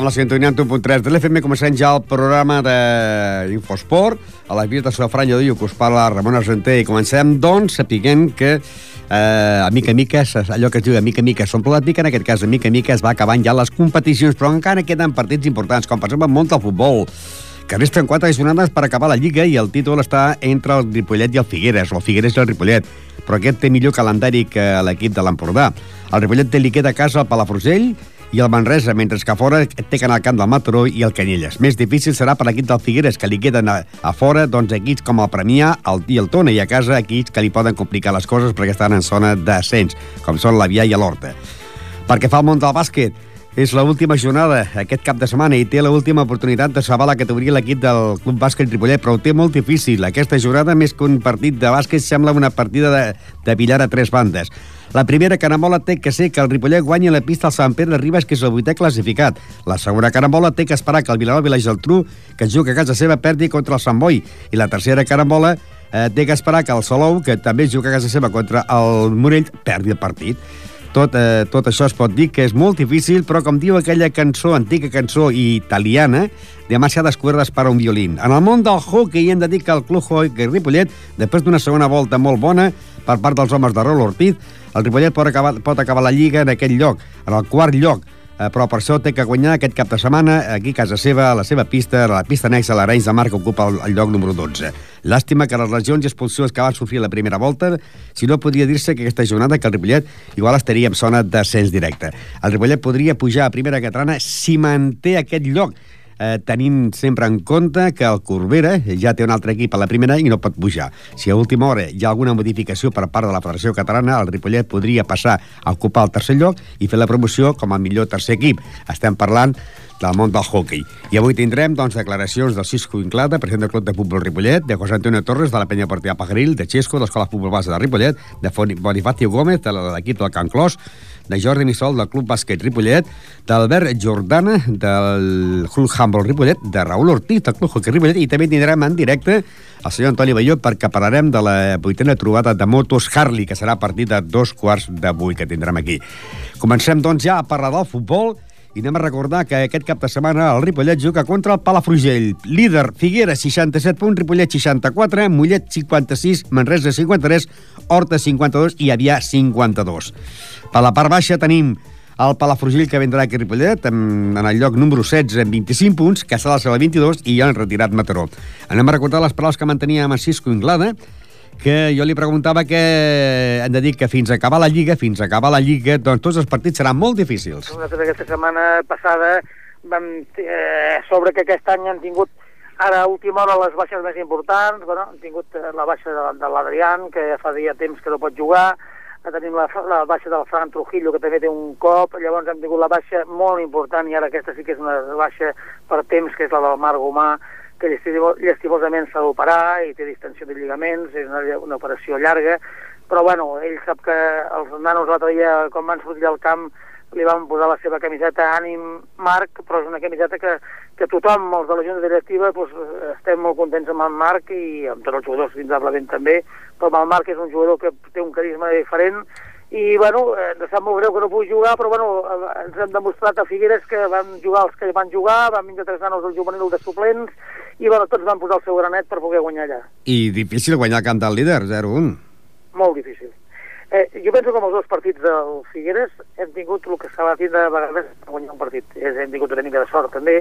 a la sintonia en 1.3 de l'FM, comencem ja el programa d'Infosport, a la Via de Sofranya d'Illo, que us parla Ramon Argenter, i comencem, doncs, sapiguent que eh, a mica a mica, allò que es diu a mica a mica s'omple la pica, en aquest cas a mica a mica es va acabant ja les competicions, però encara queden partits importants, com per exemple molt el futbol, que resten quatre jornades per acabar la Lliga i el títol està entre el Ripollet i el Figueres, o el Figueres i el Ripollet, però aquest té millor calendari que l'equip de l'Empordà. El Ripollet té liquid a casa al Palafrugell, i el Manresa, mentre que a fora té que anar al camp del Mataró i el Canyelles. Més difícil serà per l'equip del Figueres, que li queden a, a fora doncs, equips com el Premià el, i el Tona, i a casa equips que li poden complicar les coses perquè estan en zona d'ascens, com són l'Avià i l'Horta. Perquè fa el món del bàsquet, és l'última jornada aquest cap de setmana i té l'última oportunitat de salvar la categoria l'equip del Club Bàsquet Ripollet, però ho té molt difícil. Aquesta jornada, més que un partit de bàsquet, sembla una partida de, de billar a tres bandes. La primera carambola té que ser que el Ripollet guanyi la pista al Sant Pere de Ribes, que és el vuitè classificat. La segona carambola té que esperar que el Vilanova i la Geltrú, que juga a casa seva, perdi contra el Sant Boi. I la tercera carambola eh, té que esperar que el Salou, que també juga a casa seva contra el Morell, perdi el partit. Tot, eh, tot això es pot dir que és molt difícil, però com diu aquella cançó, antiga cançó italiana, demasiades cuerdas para un violín. En el món del hockey hem de dir que el Club Hockey Ripollet, després d'una segona volta molt bona per part dels homes de Raül Ortiz, el Ripollet pot acabar, pot acabar la Lliga en aquest lloc, en el quart lloc, però per això té que guanyar aquest cap de setmana aquí a casa seva, a la seva pista, a la pista nexa, l'Arenys de Mar, que ocupa el, el lloc número 12. Làstima que les legions i expulsions que van sofrir la primera volta, si no podria dir-se que aquesta jornada que el Ripollet igual estaria en zona d'ascens directe. El Ripollet podria pujar a primera catalana si manté aquest lloc, eh, tenint sempre en compte que el Corbera ja té un altre equip a la primera i no pot pujar. Si a última hora hi ha alguna modificació per part de la Federació Catalana, el Ripollet podria passar a ocupar el tercer lloc i fer la promoció com a millor tercer equip. Estem parlant del món del hockey. I avui tindrem doncs, declaracions del Cisco Inclada, president del Club de Futbol Ripollet, de José Antonio Torres, de la penya Portilla Pajaril, de Xesco, de l'Escola Futbol Base de Ripollet, de Bonifacio Gómez, de l'equip del Can Clos, de Jordi Missol, del Club Bàsquet Ripollet, d'Albert Jordana, del Club Humble Ripollet, de Raül Ortiz, del Club Hockey Ripollet, i també tindrem en directe el senyor Antoni Balló perquè parlarem de la vuitena trobada de motos Harley, que serà a partir de dos quarts de vuit que tindrem aquí. Comencem, doncs, ja a parlar del futbol i anem a recordar que aquest cap de setmana el Ripollet juga contra el Palafrugell. Líder, Figueres, 67 punts, Ripollet, 64, Mollet, 56, Manresa, 53, Horta, 52 i Avià, 52. Per la part baixa tenim el Palafrugell que vendrà aquí a Ripollet en, en el lloc número 16 amb 25 punts, que serà la 22 i ja han retirat Mataró. Anem a recordar les paraules que mantenia Macisco Inglada, que jo li preguntava que hem de dir que fins a acabar la Lliga, fins a acabar la Lliga, doncs tots els partits seran molt difícils. Nosaltres aquesta setmana passada vam eh, sobre que aquest any han tingut ara a última hora les baixes més importants, bueno, han tingut eh, la baixa de, de l'Adrián, que ja fa dia temps que no pot jugar, tenim la, la baixa del Fran Trujillo, que també té un cop, llavors hem tingut la baixa molt important, i ara aquesta sí que és una baixa per temps, que és la del Marc Gomà, que llestimosament s'ha d'operar i té distensió de lligaments, és una, una operació llarga, però bueno, ell sap que els nanos l'altre dia, quan van sortir al camp, li van posar la seva camiseta Ànim Marc, però és una camiseta que, que tothom, els de la Junta Directiva, doncs, estem molt contents amb el Marc i amb tots els jugadors, indubtablement també, però el Marc és un jugador que té un carisma diferent i bueno, eh, sap molt greu que no pugui jugar, però bueno, eh, ens hem demostrat a Figueres que van jugar els que van jugar, van vindre tres nanos del juvenil de suplents, i bueno, tots van posar el seu granet per poder guanyar allà. I difícil guanyar el camp del líder, 0-1. Molt difícil. Eh, jo penso que amb els dos partits del Figueres hem tingut el que s'ha de tindre de vegades per guanyar un partit. És, hem tingut una mica de sort també.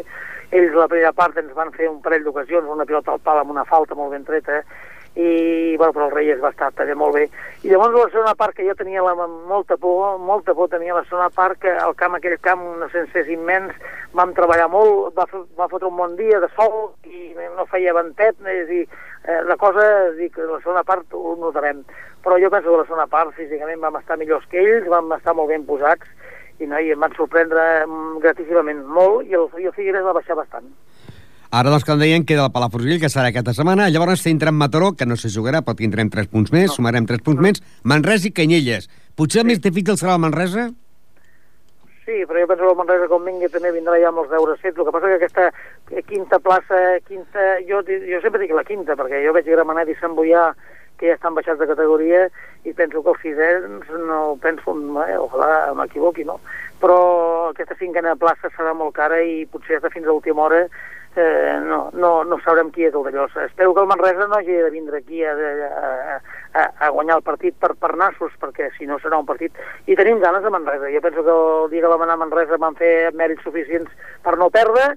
Ells la primera part ens van fer un parell d'ocasions, una pilota al pal amb una falta molt ben treta, eh? I bueno, però el Reyes va estar també molt bé. I llavors la segona part que jo tenia la, molta por, molta por tenia la segona part que el camp, aquell camp, un sencers immens vam treballar molt, va, va fotre un bon dia de sol i no feia ventet és dir, eh, la cosa dic, la segona part ho notarem. Però jo penso que la segona part físicament vam estar millors que ells, vam estar molt ben posats i, no, i em van sorprendre mm, gratíssimament molt i el, i el Figueres va baixar bastant Ara, doncs, com deien, queda el Palafrugell, que serà aquesta setmana. Llavors tindrem Mataró, que no se jugarà, però tindrem 3 punts més, no. sumarem 3 punts no. més. Manresa i Canyelles. Potser el sí. més difícil serà el Manresa? Sí, però jo penso que el Manresa, com vingui, també vindrà ja amb els deures fets. El que passa que aquesta quinta plaça, quinta... Jo, jo sempre dic la quinta, perquè jo veig Gramenet i Sant Boià que ja estan baixats de categoria i penso que els sisens no penso, eh, ojalà m'equivoqui, no? Però aquesta cinquena plaça serà molt cara i potser fins a l'última hora eh, no, no, no sabrem qui és el d'allò. Espero que el Manresa no hagi de vindre aquí a, a, a, a guanyar el partit per, per nassos, perquè si no serà un partit... I tenim ganes de Manresa. Jo penso que el dia que vam anar a Manresa van fer mèrits suficients per no perdre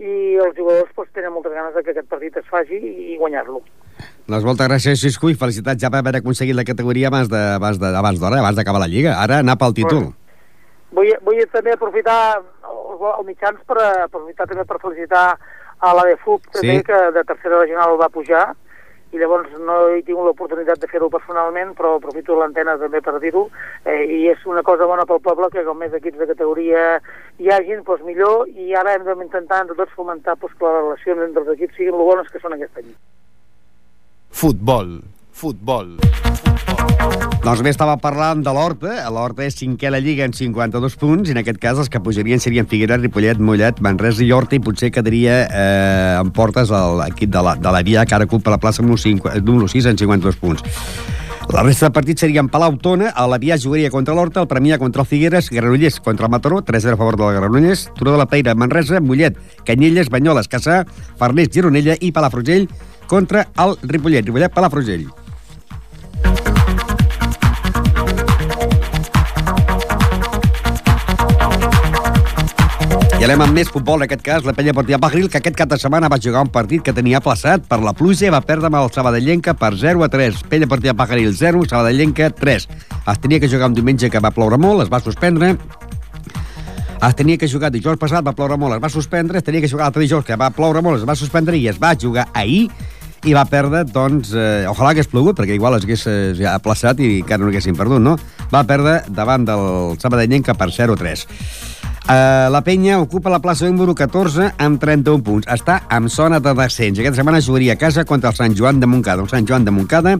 i els jugadors pues, tenen moltes ganes de que aquest partit es faci i guanyar-lo. Les moltes gràcies, Xisco, i felicitats ja per haver aconseguit la categoria abans d'hora, abans, de, abans, d'acabar la Lliga. Ara anar pel títol. Vull, vull també aprofitar els mitjans per aprofitar també per felicitar a la de FUP, també, sí. que de tercera regional va pujar, i llavors no he tingut l'oportunitat de fer-ho personalment, però aprofito l'antena també per dir-ho, eh, i és una cosa bona pel poble que com més equips de categoria hi hagin, doncs millor, i ara hem d'intentar entre tots fomentar doncs, que les relacions entre els equips siguin lo bones que són aquest any. Futbol, futbol. Doncs bé, estava parlant de l'Horta. L'Horta és cinquè a la Lliga en 52 punts, i en aquest cas els que pujarien serien Figueres, Ripollet, Mollet, Manresa i Horta, i potser quedaria eh, en portes l'equip de, de la Via, que ara ocupa la plaça número 6 en 52 punts. La resta de partits serien Palau Tona, a l'Avià jugaria contra l'Horta, el Premià contra el Figueres, Granollers contra el Mataró, 3 a favor de la Granollers, Turó de la Peira, Manresa, Mollet, Canyelles, Banyoles, Caçà, Farners, Gironella i Palafrugell contra el Ripollet, Ripollet, Palafrugell. I anem amb més futbol, en aquest cas, la penya Portia Bagril, que aquest cap de setmana va jugar un partit que tenia plaçat per la pluja i va perdre amb el Sabadellenca per 0 a 3. Penya Portia Bagril 0, Sabadellenca 3. Es tenia que jugar un diumenge que va ploure molt, es va suspendre, es tenia que jugar dijous passat, va ploure molt, es va suspendre, es tenia que jugar l'altre dijous que va ploure molt, es va suspendre i es va jugar ahir i va perdre, doncs, eh, ojalà hagués plogut, perquè igual es hagués eh, aplaçat i encara no haguessin perdut, no? Va perdre davant del Sabadellenca per 0-3. Uh, la penya ocupa la plaça número 14 amb 31 punts. Està en zona de descens. Aquesta setmana jugaria a casa contra el Sant Joan de Montcada. Un Sant Joan de Montcada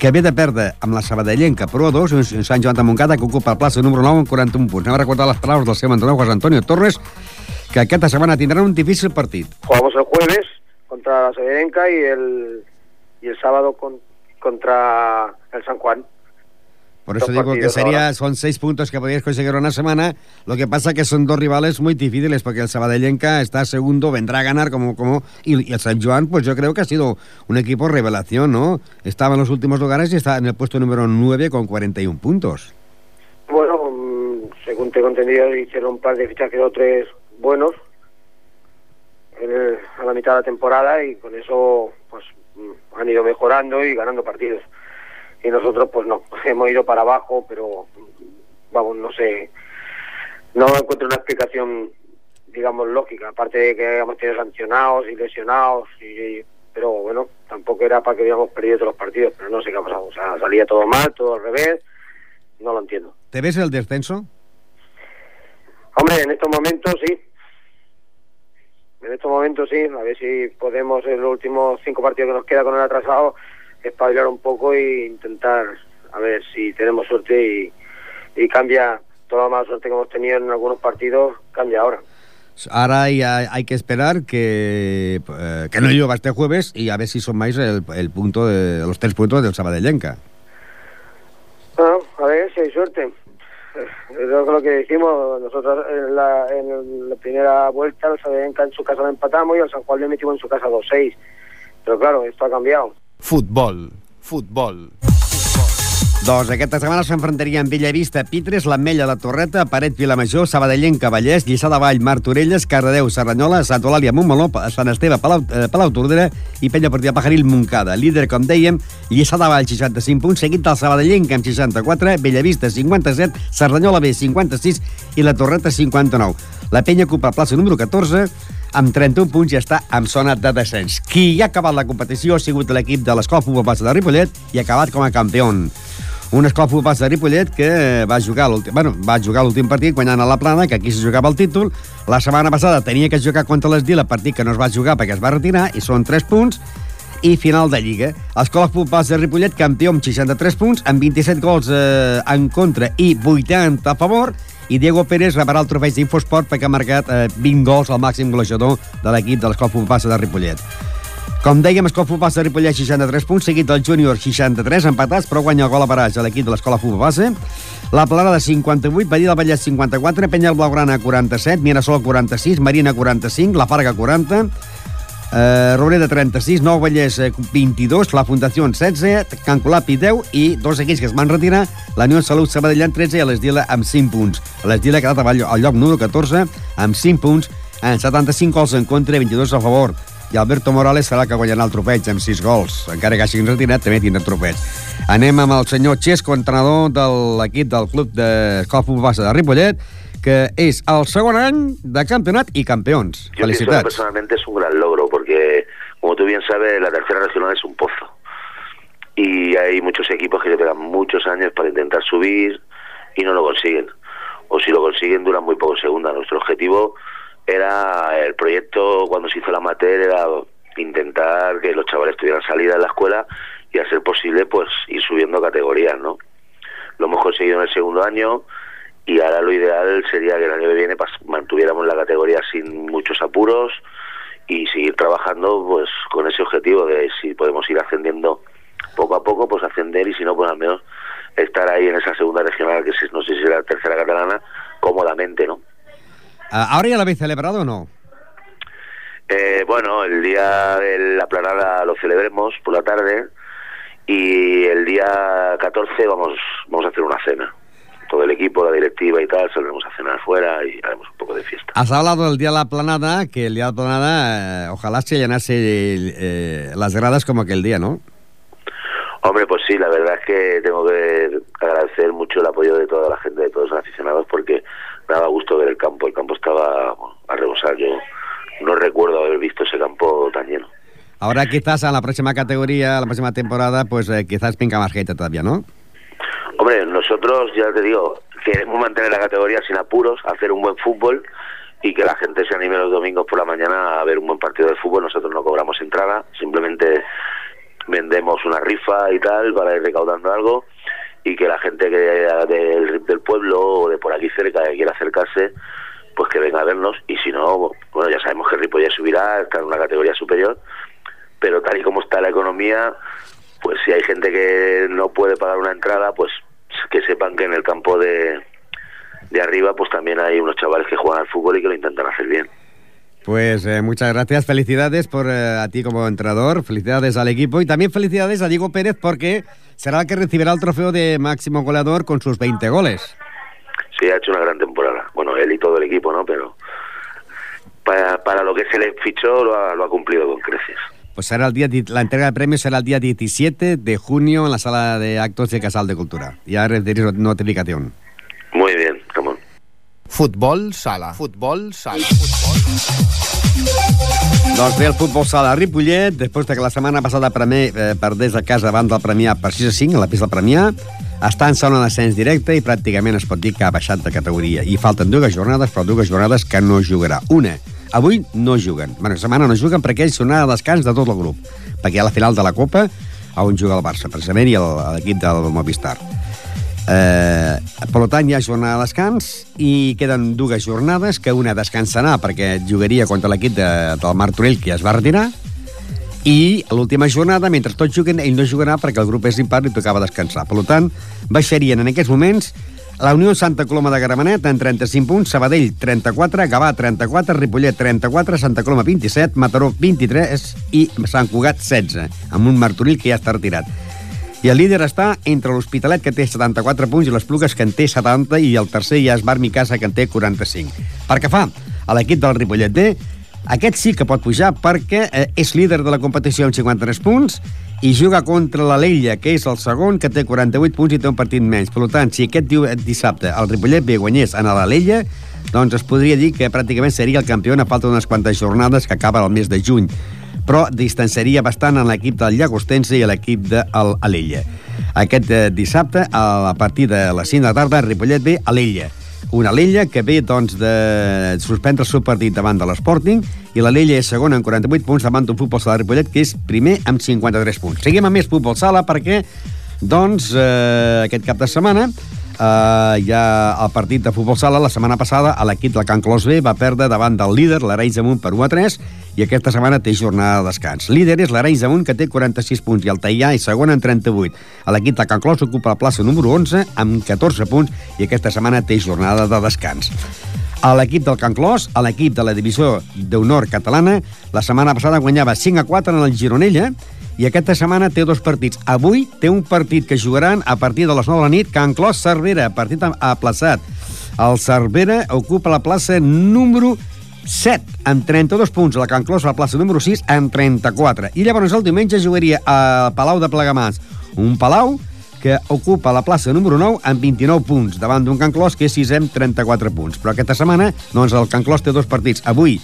que ve de perdre amb la Sabadellenca Pro 2, un Sant Joan de Montcada que ocupa la plaça número 9 amb 41 punts. Anem a recordar les paraules del seu entrenador, José Antonio Torres, que aquesta setmana tindran un difícil partit. Jugamos el jueves contra la Sabadellenca y el, y el sábado con, contra el San Juan. Por eso digo que sería, son seis puntos que podríais conseguir una semana. Lo que pasa que son dos rivales muy difíciles porque el Sabadellenca está segundo, vendrá a ganar como... como y, el San Juan, pues yo creo que ha sido un equipo revelación, ¿no? Estaba en los últimos lugares y está en el puesto número 9 con 41 puntos. Bueno, mm, según tengo entendido, hicieron un par de fichajes o tres buenos a la mitad de la temporada y con eso pues mm, han ido mejorando y ganando partidos y nosotros pues no, hemos ido para abajo, pero vamos, no sé, no encuentro una explicación, digamos, lógica, aparte de que hemos tenido sancionados y lesionados, y, pero bueno, tampoco era para que hubiéramos perdido todos los partidos, pero no sé qué ha pasado, o sea, salía todo mal, todo al revés, no lo entiendo. ¿Te ves el descenso? Hombre, en estos momentos sí. En estos momentos sí, a ver si podemos en los últimos cinco partidos que nos queda con el atrasado espabilar un poco e intentar a ver si tenemos suerte y, y cambia toda la mala suerte que hemos tenido en algunos partidos, cambia ahora. Ahora hay, hay que esperar que, eh, que no llueva este jueves y a ver si son más el, el punto de los tres puntos del Sabadellenca. Bueno, a ver si hay suerte. Es lo que decimos, nosotros en la, en la primera vuelta el Sabadellenca en su casa lo empatamos y el San Juan le metimos en su casa 2-6. Pero claro, esto ha cambiado. Futbol, futbol. Doncs aquesta setmana s'enfrontarien Villavista, Pitres, l'Ametlla, la Torreta, Paret, Vilamajor, Sabadellent, Cavallers, Lliçà de Vall, Martorelles, Cardedeu, Serranyola, Sant Eulàlia, Montmeló, Sant Esteve, Palau, eh, Palau Tordera i Penya Partida Pajaril, Montcada. Líder, com dèiem, Lliçà de Vall, 65 punts, seguit del Sabadellent, amb 64, Bellavista, 57, Cerdanyola B, 56 i la Torreta, 59. La Penya ocupa plaça número 14 amb 31 punts i està en zona de descens. Qui ha acabat la competició ha sigut l'equip de l'Escola Futbol Base de Ripollet i ha acabat com a campió. Un Escola Futbol de Ripollet que va jugar l'últim bueno, va jugar l'últim partit guanyant a la plana, que aquí se jugava el títol. La setmana passada tenia que jugar contra l'Esdila, partit que no es va jugar perquè es va retirar, i són 3 punts i final de Lliga. Escola Futbol de Ripollet, campió amb 63 punts, amb 27 gols eh, en contra i 80 a favor, i Diego Pérez rebrà el trofeig d'Infosport perquè ha marcat eh, 20 gols al màxim golejador de l'equip de l'Escola Futbol de Ripollet. Com dèiem, Escola Futbol de Ripollet 63 punts, seguit del júnior 63 empatats, però guanya el gol a baràs a l'equip de l'Escola Futbol Base. La Plana de 58, Badia del Vallès 54, Penya Blaugrana 47, Mirasol 46, Marina 45, La Farga 40, eh, Robreda 36, Nou Vallès eh, 22, la Fundació 16, Can Colapi 10 i dos equips que es van retirar, la Unió Salut Sabadell en 13 i l'Esdila amb 5 punts. L'Esdila ha quedat al lloc, número 14 amb 5 punts, en 75 gols en contra i 22 a favor. I Alberto Morales serà que guanyarà el tropeig amb 6 gols. Encara que hagin retirat, també tindrà el tropeig. Anem amb el senyor Xesco, entrenador de l'equip del club de Futbol Base de Ripollet, que és el de campionat i campions. Yo pienso que personalmente es un gran logro porque, como tú bien sabes, la tercera regional es un pozo. Y hay muchos equipos que llevan muchos años para intentar subir y no lo consiguen. O si lo consiguen, duran muy poco segunda. Nuestro objetivo era, el proyecto cuando se hizo la amateur era intentar que los chavales tuvieran salida en la escuela y a ser posible, pues ir subiendo categorías, ¿no? Lo hemos conseguido en el segundo año y ahora lo ideal sería que el año que viene pas- mantuviéramos la categoría sin muchos apuros y seguir trabajando pues con ese objetivo de si podemos ir ascendiendo poco a poco pues ascender y si no pues al menos estar ahí en esa segunda regional que no sé si será la tercera catalana cómodamente no Ah, ¿Ahora ya lo habéis celebrado o no? Eh, bueno el día de la planada lo celebremos por la tarde y el día 14 vamos vamos a hacer una cena todo el equipo la directiva y tal saldremos a cenar fuera y haremos un poco de fiesta Has hablado del Día de la Planada, que el Día de la Planada, eh, ojalá se llenase eh, las gradas como aquel día, ¿no? Hombre, pues sí, la verdad es que tengo que agradecer mucho el apoyo de toda la gente, de todos los aficionados, porque me daba gusto ver el campo. El campo estaba bueno, a rebosar. Yo no recuerdo haber visto ese campo tan lleno. Ahora quizás a la próxima categoría, a la próxima temporada, pues eh, quizás pinca más gente todavía, ¿no? Hombre, nosotros, ya te digo, queremos mantener la categoría sin apuros, hacer un buen fútbol y que la gente se anime los domingos por la mañana a ver un buen partido de fútbol. Nosotros no cobramos entrada, simplemente vendemos una rifa y tal para ir recaudando algo y que la gente que del, del pueblo o de por aquí cerca que quiera acercarse pues que venga a vernos y si no, bueno, ya sabemos que Ripollet subirá, está en una categoría superior, pero tal y como está la economía, pues si hay gente que no puede pagar una entrada, pues que sepan que en el campo de, de arriba pues también hay unos chavales que juegan al fútbol y que lo intentan hacer bien. Pues eh, muchas gracias, felicidades por eh, a ti como entrenador, felicidades al equipo y también felicidades a Diego Pérez porque será el que recibirá el trofeo de máximo goleador con sus 20 goles. Sí, ha hecho una gran temporada. Bueno, él y todo el equipo, ¿no? Pero para, para lo que se le fichó lo ha, lo ha cumplido con creces. Pues será el día, la entrega de premios será el día 17 de junio en la sala de actos de Casal de Cultura. Ya recibiréis notificación. Muy bien, Ramón. Futbol sala. Futbol sala. Doncs bé, el futbol sala a Ripollet, després de que la setmana passada Premier eh, perdés a casa davant del Premià per 6 a 5, a la pista del Premià, està en zona d'ascens directe i pràcticament es pot dir que ha baixat de categoria. I falten dues jornades, però dues jornades que no jugarà. Una, avui no juguen. Bueno, setmana no juguen perquè és jornada de descans de tot el grup, perquè ha la final de la Copa on juga el Barça, precisament, i l'equip del Movistar. Eh, per tant, hi ha jornada de descans i queden dues jornades que una descansarà perquè jugaria contra l'equip de, del Martorell que ja es va retirar i a l'última jornada, mentre tots juguen, ell no jugarà perquè el grup és impar i tocava descansar. Per tant, baixarien en aquests moments la Unió Santa Coloma de Gramenet en 35 punts, Sabadell 34, Gavà 34, Ripollet 34, Santa Coloma 27, Mataró 23 i Sant Cugat 16, amb un Martorell que ja està retirat. I el líder està entre l'Hospitalet, que té 74 punts, i les Plugues, que en té 70, i el tercer ja és Barmi Casa, que en té 45. Per que fa a l'equip del Ripollet D, aquest sí que pot pujar perquè eh, és líder de la competició amb 53 punts i juga contra l'Alella, que és el segon, que té 48 punts i té un partit menys. Per tant, si aquest dissabte el Ripollet B guanyés en l'Alella, doncs es podria dir que pràcticament seria el campió a falta d'unes quantes jornades que acaba el mes de juny però distanciaria bastant en l'equip del Llagostense i l'equip de l'Alella. Aquest eh, dissabte, a partir de les 5 de la tarda, Ripollet ve a l'Ella. Una Alella que ve doncs, de suspendre el seu partit davant de l'Sporting i l'Alella és segona amb 48 punts davant d'un futbol sala de Ripollet que és primer amb 53 punts. Seguim amb més futbol sala perquè doncs, eh, aquest cap de setmana Uh, ja el partit de futbol sala la setmana passada l'equip del Can Clos B va perdre davant del líder, l'Arenys Amunt, per 1 a 3 i aquesta setmana té jornada de descans. Líder és l'Arenys Amunt, que té 46 punts, i el Taillà és segon en 38. L'equip de Can Clos ocupa la plaça número 11 amb 14 punts i aquesta setmana té jornada de descans. A l'equip del Can Clos, a l'equip de la divisió d'honor catalana, la setmana passada guanyava 5 a 4 en el Gironella i aquesta setmana té dos partits. Avui té un partit que jugaran a partir de les 9 de la nit, Can Clos Cervera, partit aplaçat. El Cervera ocupa la plaça número 7, amb 32 punts. La Can Clos a la plaça número 6, amb 34. I llavors el diumenge jugaria a Palau de Plegamans. Un Palau que ocupa la plaça número 9 amb 29 punts, davant d'un Can Clos que és 6 amb 34 punts. Però aquesta setmana, doncs, el Can Clos té dos partits. Avui,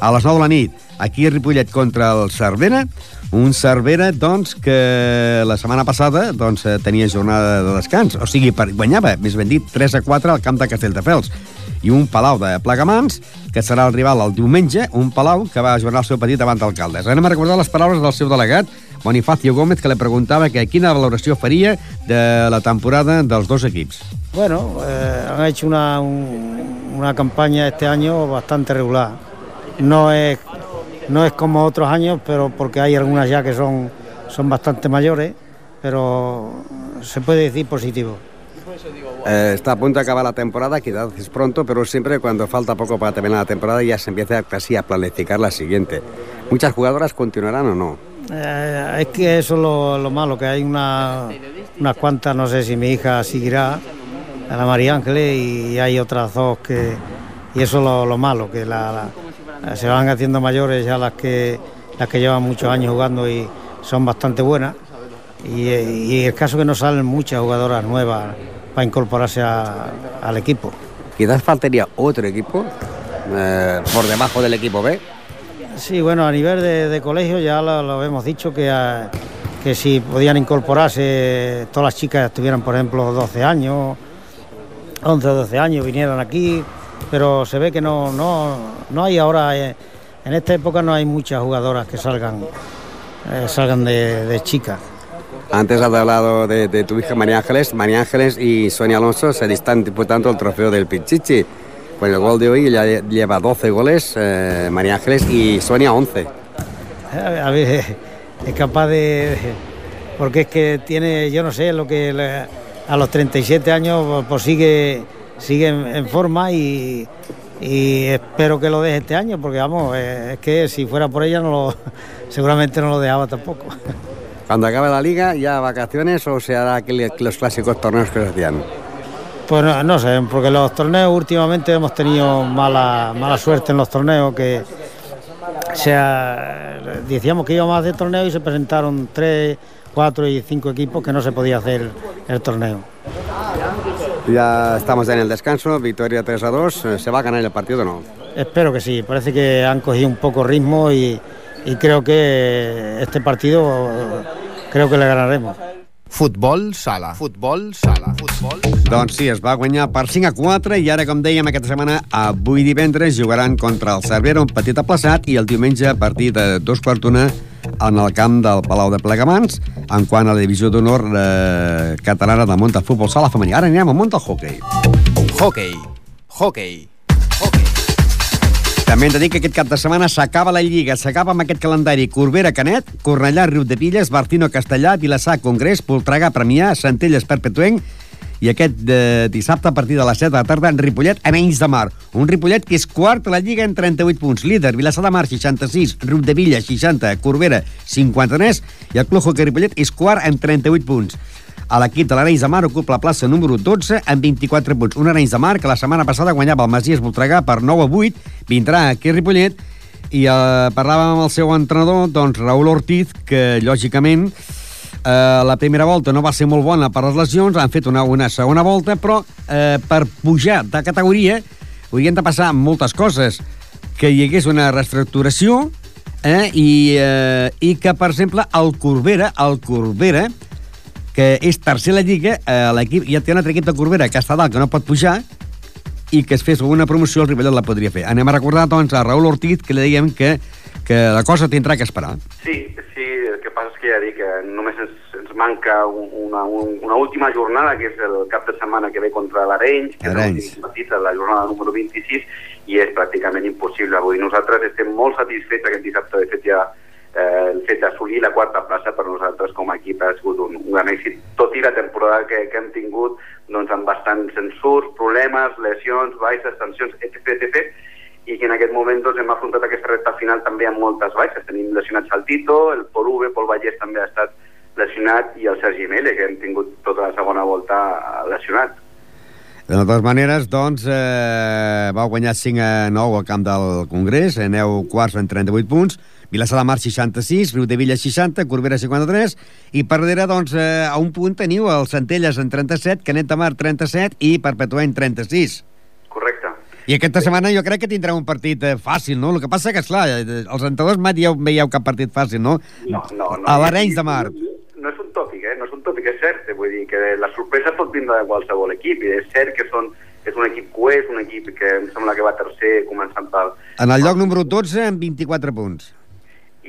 a les 9 de la nit, aquí a Ripollet contra el Cervera, un Cervera, doncs, que la setmana passada doncs, eh, tenia jornada de descans, o sigui, per, guanyava, més ben dit, 3 a 4 al camp de Castelldefels i un Palau de Plegamans, que serà el rival el diumenge, un Palau que va jugar el seu petit davant d'alcaldes. Anem a recordar les paraules del seu delegat, Bonifacio Gómez, que le preguntava que quina valoració faria de la temporada dels dos equips. Bueno, eh, han hecho una, un, una campaña este año bastante regular. No es, no es como otros años, pero porque hay algunas ya que son, son bastante mayores, pero se puede decir positivo. Eh, está a punto de acabar la temporada, quizás es pronto, pero siempre cuando falta poco para terminar la temporada ya se empieza casi a planificar la siguiente. ¿Muchas jugadoras continuarán o no? Eh, es que eso es lo, lo malo, que hay una, unas cuantas, no sé si mi hija seguirá, a la María Ángeles, y hay otras dos que... Y eso es lo, lo malo, que la, la- se van haciendo mayores ya las que, las que llevan muchos años jugando y son bastante buenas. Y, y el caso que no salen muchas jugadoras nuevas para incorporarse a- al equipo. Quizás faltaría otro equipo eh, por debajo del equipo B. Sí, bueno, a nivel de, de colegio ya lo, lo hemos dicho que, ah, que si podían incorporarse todas las chicas estuvieran, por ejemplo, 12 años, 11 o 12 años, vinieran aquí, pero se ve que no, no, no hay ahora, eh, en esta época no hay muchas jugadoras que salgan, eh, salgan de, de chicas. Antes has hablado de, de tu hija María Ángeles. María Ángeles y Sonia Alonso se están disputando el trofeo del Pichichi. Con el gol de hoy ella lleva 12 goles, eh, María Ángeles, y Sonia 11. A ver, es capaz de... Porque es que tiene, yo no sé, lo que a los 37 años pues sigue, sigue en, en forma y, y espero que lo deje este año, porque vamos, eh, es que si fuera por ella no lo, seguramente no lo dejaba tampoco. Cuando acabe la liga, ya vacaciones o se hará aquel- los clásicos torneos que se hacían. Pues no, no sé, porque los torneos últimamente hemos tenido mala, mala suerte en los torneos, que o sea, decíamos que íbamos a hacer torneos y se presentaron tres, cuatro y cinco equipos que no se podía hacer el torneo. Ya estamos en el descanso, victoria 3 a 2. eh, ¿Se va a ganar el partido o no? Espero que sí, parece que han cogido un poco ritmo y, y creo que este partido creo que le ganaremos. Futbol sala. Futbol sala. Futbol sala. Doncs sí, es va guanyar per 5 a 4 i ara, com dèiem, aquesta setmana, avui divendres, jugaran contra el Cervera, un petit aplaçat, i el diumenge, a partir de dos quarts d'una, en el camp del Palau de Plegamans, en quant a la divisió d'honor eh, catalana del món del futbol sala femení. Ara anirem al món del hockey. Hockey. Hockey. Hockey. També hem de dir que aquest cap de setmana s'acaba la Lliga, s'acaba amb aquest calendari Corbera, Canet, Cornellà, Riu de Pilles, Bartino, Castellà, Vilassar, Congrés, Poltregà, Premià, Centelles, Perpetuenc, i aquest eh, dissabte a partir de les 7 de la tarda en Ripollet a menys de mar. Un Ripollet que és quart a la Lliga en 38 punts. Líder, Vilassar de Mar, 66, Riu de Villa, 60, Corbera, 53, i el Club Hockey Ripollet és quart amb 38 punts. A l'equip de l'Arenys de Mar ocupa la plaça número 12 amb 24 punts. Un Arenys de Mar que la setmana passada guanyava el Masies Voltregà per 9 a 8, vindrà aquí a Ripollet i eh, parlàvem amb el seu entrenador, doncs Raül Ortiz, que lògicament eh, la primera volta no va ser molt bona per les lesions, han fet una, una segona volta, però eh, per pujar de categoria haurien de passar moltes coses. Que hi hagués una reestructuració eh, i, eh, i que, per exemple, el Corbera, el Corbera, que és tercer a la Lliga, eh, l'equip ja té un altre equip de Corbera que està dalt, que no pot pujar, i que es fes alguna promoció, el Ripollet la podria fer. Anem a recordar, doncs, a Raül Ortiz, que li dèiem que, que la cosa tindrà que esperar. Sí, sí, el que és que ja dic que només ens, ens manca un- una, un- una última jornada, que és el cap de setmana que ve contra l'Arenys, que Arenys. és partit, la jornada número 26, i és pràcticament impossible. Vull dir, nosaltres estem molt satisfets aquest dissabte, de fet ja eh, el fet d'assolir la quarta plaça per nosaltres com a equip ha sigut un, un gran èxit, tot i la temporada que, que hem tingut doncs, amb bastants ensurs, problemes, lesions, baixes, tensions, etc, etc, i que en aquest moment doncs, hem afrontat aquesta recta final també amb moltes baixes. Tenim lesionats Tito, el Pol Uve, Pol Vallès també ha estat lesionat i el Sergi Mele, que hem tingut tota la segona volta lesionat. De totes maneres, doncs, eh, vau guanyar 5 a 9 al camp del Congrés, aneu quarts en 38 punts, Vilassar de Mar 66, Riu de Villa 60, Corbera 53, i per darrere, doncs, eh, a un punt teniu el Centelles en 37, Canet de Mar 37 i Perpetuent 36. I aquesta setmana jo crec que tindrà un partit eh, fàcil, no? El que passa que, esclar, eh, els entrenadors mai dieu, veieu cap partit fàcil, no? No, no, no. A l'Arenys de Mar. No és un tòpic, eh? No és un tòpic, és cert. Vull dir que la sorpresa pot vindre de qualsevol equip. I és cert que són, és un equip coès, un equip que em sembla que va tercer començant pel... En el lloc número 12 amb 24 punts.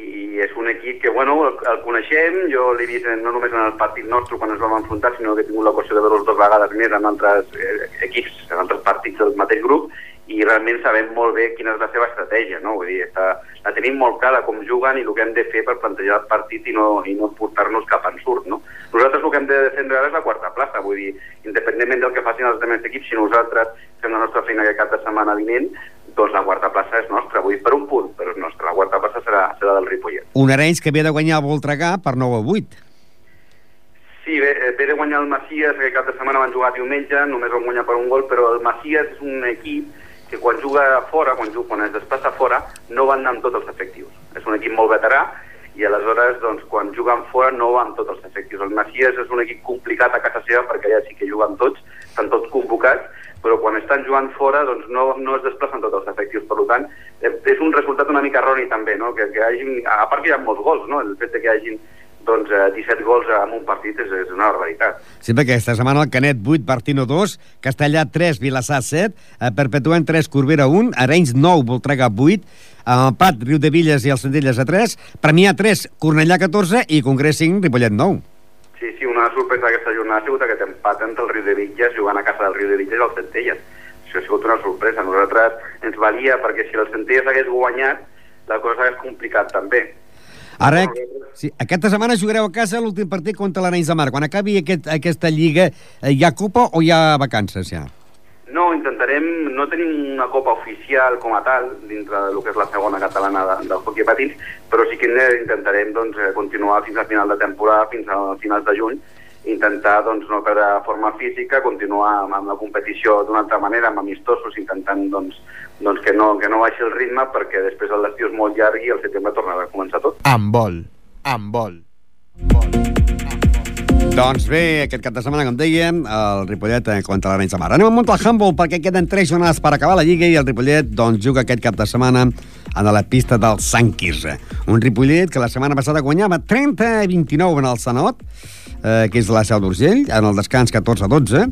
I és un equip que, bueno, el, el coneixem, jo l'he vist no només en el partit nostre quan ens vam enfrontar, sinó que he tingut l'ocasió de veure'ls dues vegades més en altres eh, equips, en altres partits del mateix grup, i realment sabem molt bé quina és la seva estratègia, no? Vull dir, està, la tenim molt clara com juguen i el que hem de fer per plantejar el partit i no, i no portar-nos cap ensurt, no? Nosaltres el que hem de defendre ara és la quarta plaça, vull dir, independentment del que facin els altres equips, si nosaltres fem la nostra feina aquest cap de setmana vinent, doncs la quarta plaça és nostra, vull dir, per un punt, però és nostra. La quarta plaça serà, serà del Ripollet. Un Arenys que ve de guanyar el Voltregà per 9 a 8. Sí, ve, ve de guanyar el Macias, aquest cap de setmana van jugar diumenge, només van guanyar per un gol, però el Macias és un equip que quan juga fora, quan, juga, quan es desplaça fora, no van anar amb tots els efectius. És un equip molt veterà i aleshores, doncs, quan juguen fora no van tots els efectius. El Macias és un equip complicat a casa seva perquè allà sí que juguen tots, estan tots convocats, però quan estan jugant fora doncs no, no es desplacen tots els efectius. Per tant, eh, és un resultat una mica erroni també, no? que, que hagin, a part que hi ha molts gols, no? el fet que hagin doncs, eh, 17 gols en un partit és, és una barbaritat. Sí, perquè aquesta setmana el Canet 8, Bartino 2, Castellà 3, Vilassar 7, eh, Perpetuant 3, Corbera 1, Arenys 9, Voltrega 8, Empat, Riu de Villes i el Centelles a 3, Premià 3, Cornellà 14 i Congrés 5, Ripollet 9. Sí, sí, una sorpresa d'aquesta jornada ha sigut aquest empat entre el Riu de Villes, jugant a casa del Riu de Villes i el Centelles. Això ha sigut una sorpresa. A nosaltres ens valia, perquè si el Centelles hagués guanyat, la cosa hagués complicat també. Ara, sí, aquesta setmana jugareu a casa l'últim partit contra l'Arenys de Mar. Quan acabi aquest, aquesta lliga, eh, hi ha copa o hi ha vacances ja? No, intentarem, no tenim una copa oficial com a tal, dintre del que és la segona catalana de, del hockey patins, però sí que intentarem doncs, eh, continuar fins al final de temporada, fins a finals de juny, intentar doncs, no perdre forma física, continuar amb, amb la competició d'una altra manera, amb amistosos, intentant doncs, doncs que, no, que no baixi el ritme perquè després el l'estiu és molt llarg i el setembre tornarà a començar tot. Amb vol. Amb vol. Doncs bé, aquest cap de setmana, com dèiem, el Ripollet eh, contra l'Arenys de Mar. Anem al Montal Handball perquè queden tres jornades per acabar la Lliga i el Ripollet doncs, juga aquest cap de setmana a la pista del Sant Quirze. Un Ripollet que la setmana passada guanyava 30 a 29 en el Sanot, eh, que és la Seu d'Urgell, en el descans 14 a 12,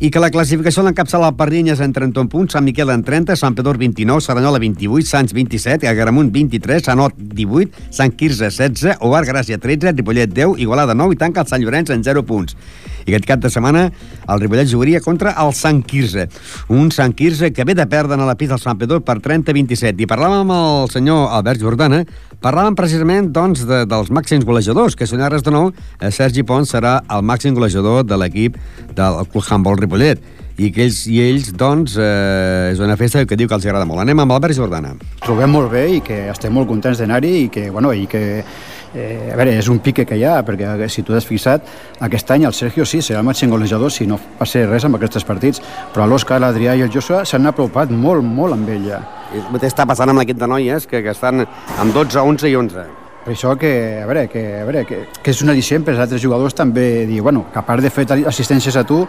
i que la classificació l'encapçala el Pardinyes en 31 punts, Sant Miquel en 30, Sant Pedor 29, Saranyola 28, Sants 27, Agramunt 23, Sanot 18, Sant Quirze 16, Ovar Gràcia 13, Ripollet 10, Igualada 9 i tanca el Sant Llorenç en 0 punts. I aquest cap de setmana el Ripollet jugaria contra el Sant Quirze, un Sant Quirze que ve de perdre a la pista del Sant Pedor per 30-27. I parlàvem amb el senyor Albert Jordana, parlàvem precisament doncs, de, dels màxims golejadors, que si no hi ha res de nou, eh, Sergi Pons serà el màxim golejador de l'equip del Club Handball Ripollet i que ells, i ells doncs, eh, és una festa que diu que els agrada molt. Anem amb Albert Jordana. trobem molt bé i que estem molt contents d'anar-hi i que, bueno, i que eh, a veure, és un pique que hi ha, perquè si tu has fixat, aquest any el Sergio sí, serà el màxim golejador si no passa res amb aquests partits, però l'Òscar, l'Adrià i el Joshua s'han apropat molt, molt amb ell ja. El mateix està passant amb l'equip de noies, que, que estan amb 12, 11 i 11. Per això que, a veure, que, a veure, que, que és un al·licient per als altres jugadors també dir, bueno, que a part de fer assistències a tu,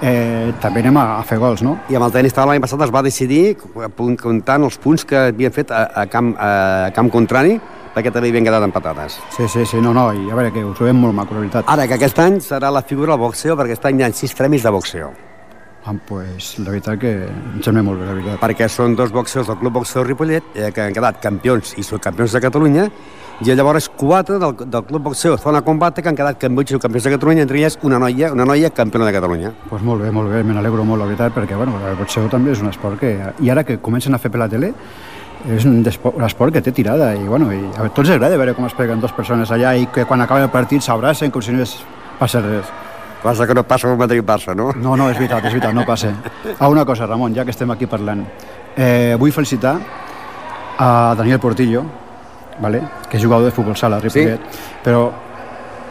eh, també anem a, a fer gols, no? I amb el tenis l'any passat es va decidir, comptant els punts que havien fet a, a, camp, a camp contrari, perquè també havien quedat empatades. Sí, sí, sí, no, no, i a veure, que ho trobem molt maco, la veritat. Ara, que aquest any serà la figura del boxeo, perquè aquest any hi ha sis premis de boxeo. Ah, pues, la veritat que em sembla molt bé, la veritat. perquè són dos boxeus del Club Boxeo Ripollet eh, que han quedat campions i subcampions de Catalunya i llavors quatre del, del Club Boxeo Zona Combate que han quedat campions i campions de Catalunya, entre elles una noia, una noia campiona de Catalunya. Pues molt bé, molt bé, me n'alegro molt, la veritat, perquè bueno, el boxeo també és un esport que... I ara que comencen a fer per la tele, és un, esport que té tirada i, bueno, i a tots agrada veure com es peguen dues persones allà i que quan acaba el partit s'abracen com si no es passa res. Cosa que no passa amb Madrid-Barça, no? No, no, és veritat, és veritat, no passa. Ah, una cosa, Ramon, ja que estem aquí parlant. Eh, vull felicitar a Daniel Portillo, vale? que és jugador de futbol sala Ripollet, sí? però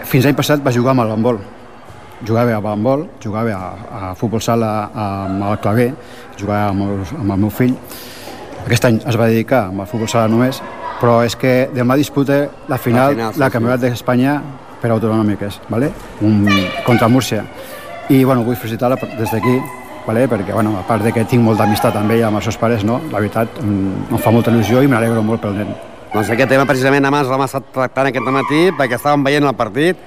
fins l'any passat va jugar amb el handbol. Jugava a handbol, jugava a, a futbol sala amb el claver, jugava amb el, amb el meu fill. Aquest any es va dedicar amb el futbol sala només, però és que demà disputa la final, La final, sí, sí. campionat d'Espanya per autonòmiques, vale? Un, contra Múrcia. I bueno, vull felicitar-la des d'aquí, vale? perquè bueno, a part de que tinc molta amistat amb ella, amb els seus pares, no? la veritat em, em fa molta il·lusió i m'alegro molt pel nen. Doncs aquest tema precisament abans l'hem estat tractant aquest matí perquè estàvem veient el partit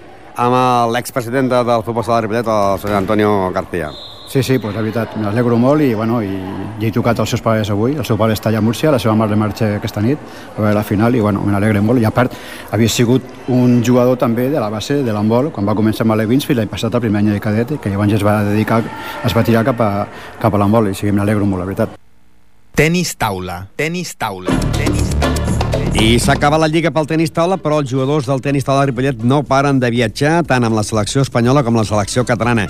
amb l'expresident de- del futbol sala de Ripollet, el senyor Antonio García. Sí, sí, pues, la veritat, m'alegro molt i, bueno, i, i he trucat als seus pares avui. El seu pare està allà a Múrcia, la seva mare marxa aquesta nit a veure la final i bueno, me n'alegre molt. I a part, havia sigut un jugador també de la base de l'handbol quan va començar amb l'Evins fins l'any passat el primer any de cadet que llavors es va dedicar, es va tirar cap a, cap a l'handbol i sí, m'alegro molt, la veritat. Tenis taula. Tenis taula. Tenis taula. I s'acaba la lliga pel tenis taula, però els jugadors del tenis taula de Ripollet no paren de viatjar, tant amb la selecció espanyola com la selecció catalana.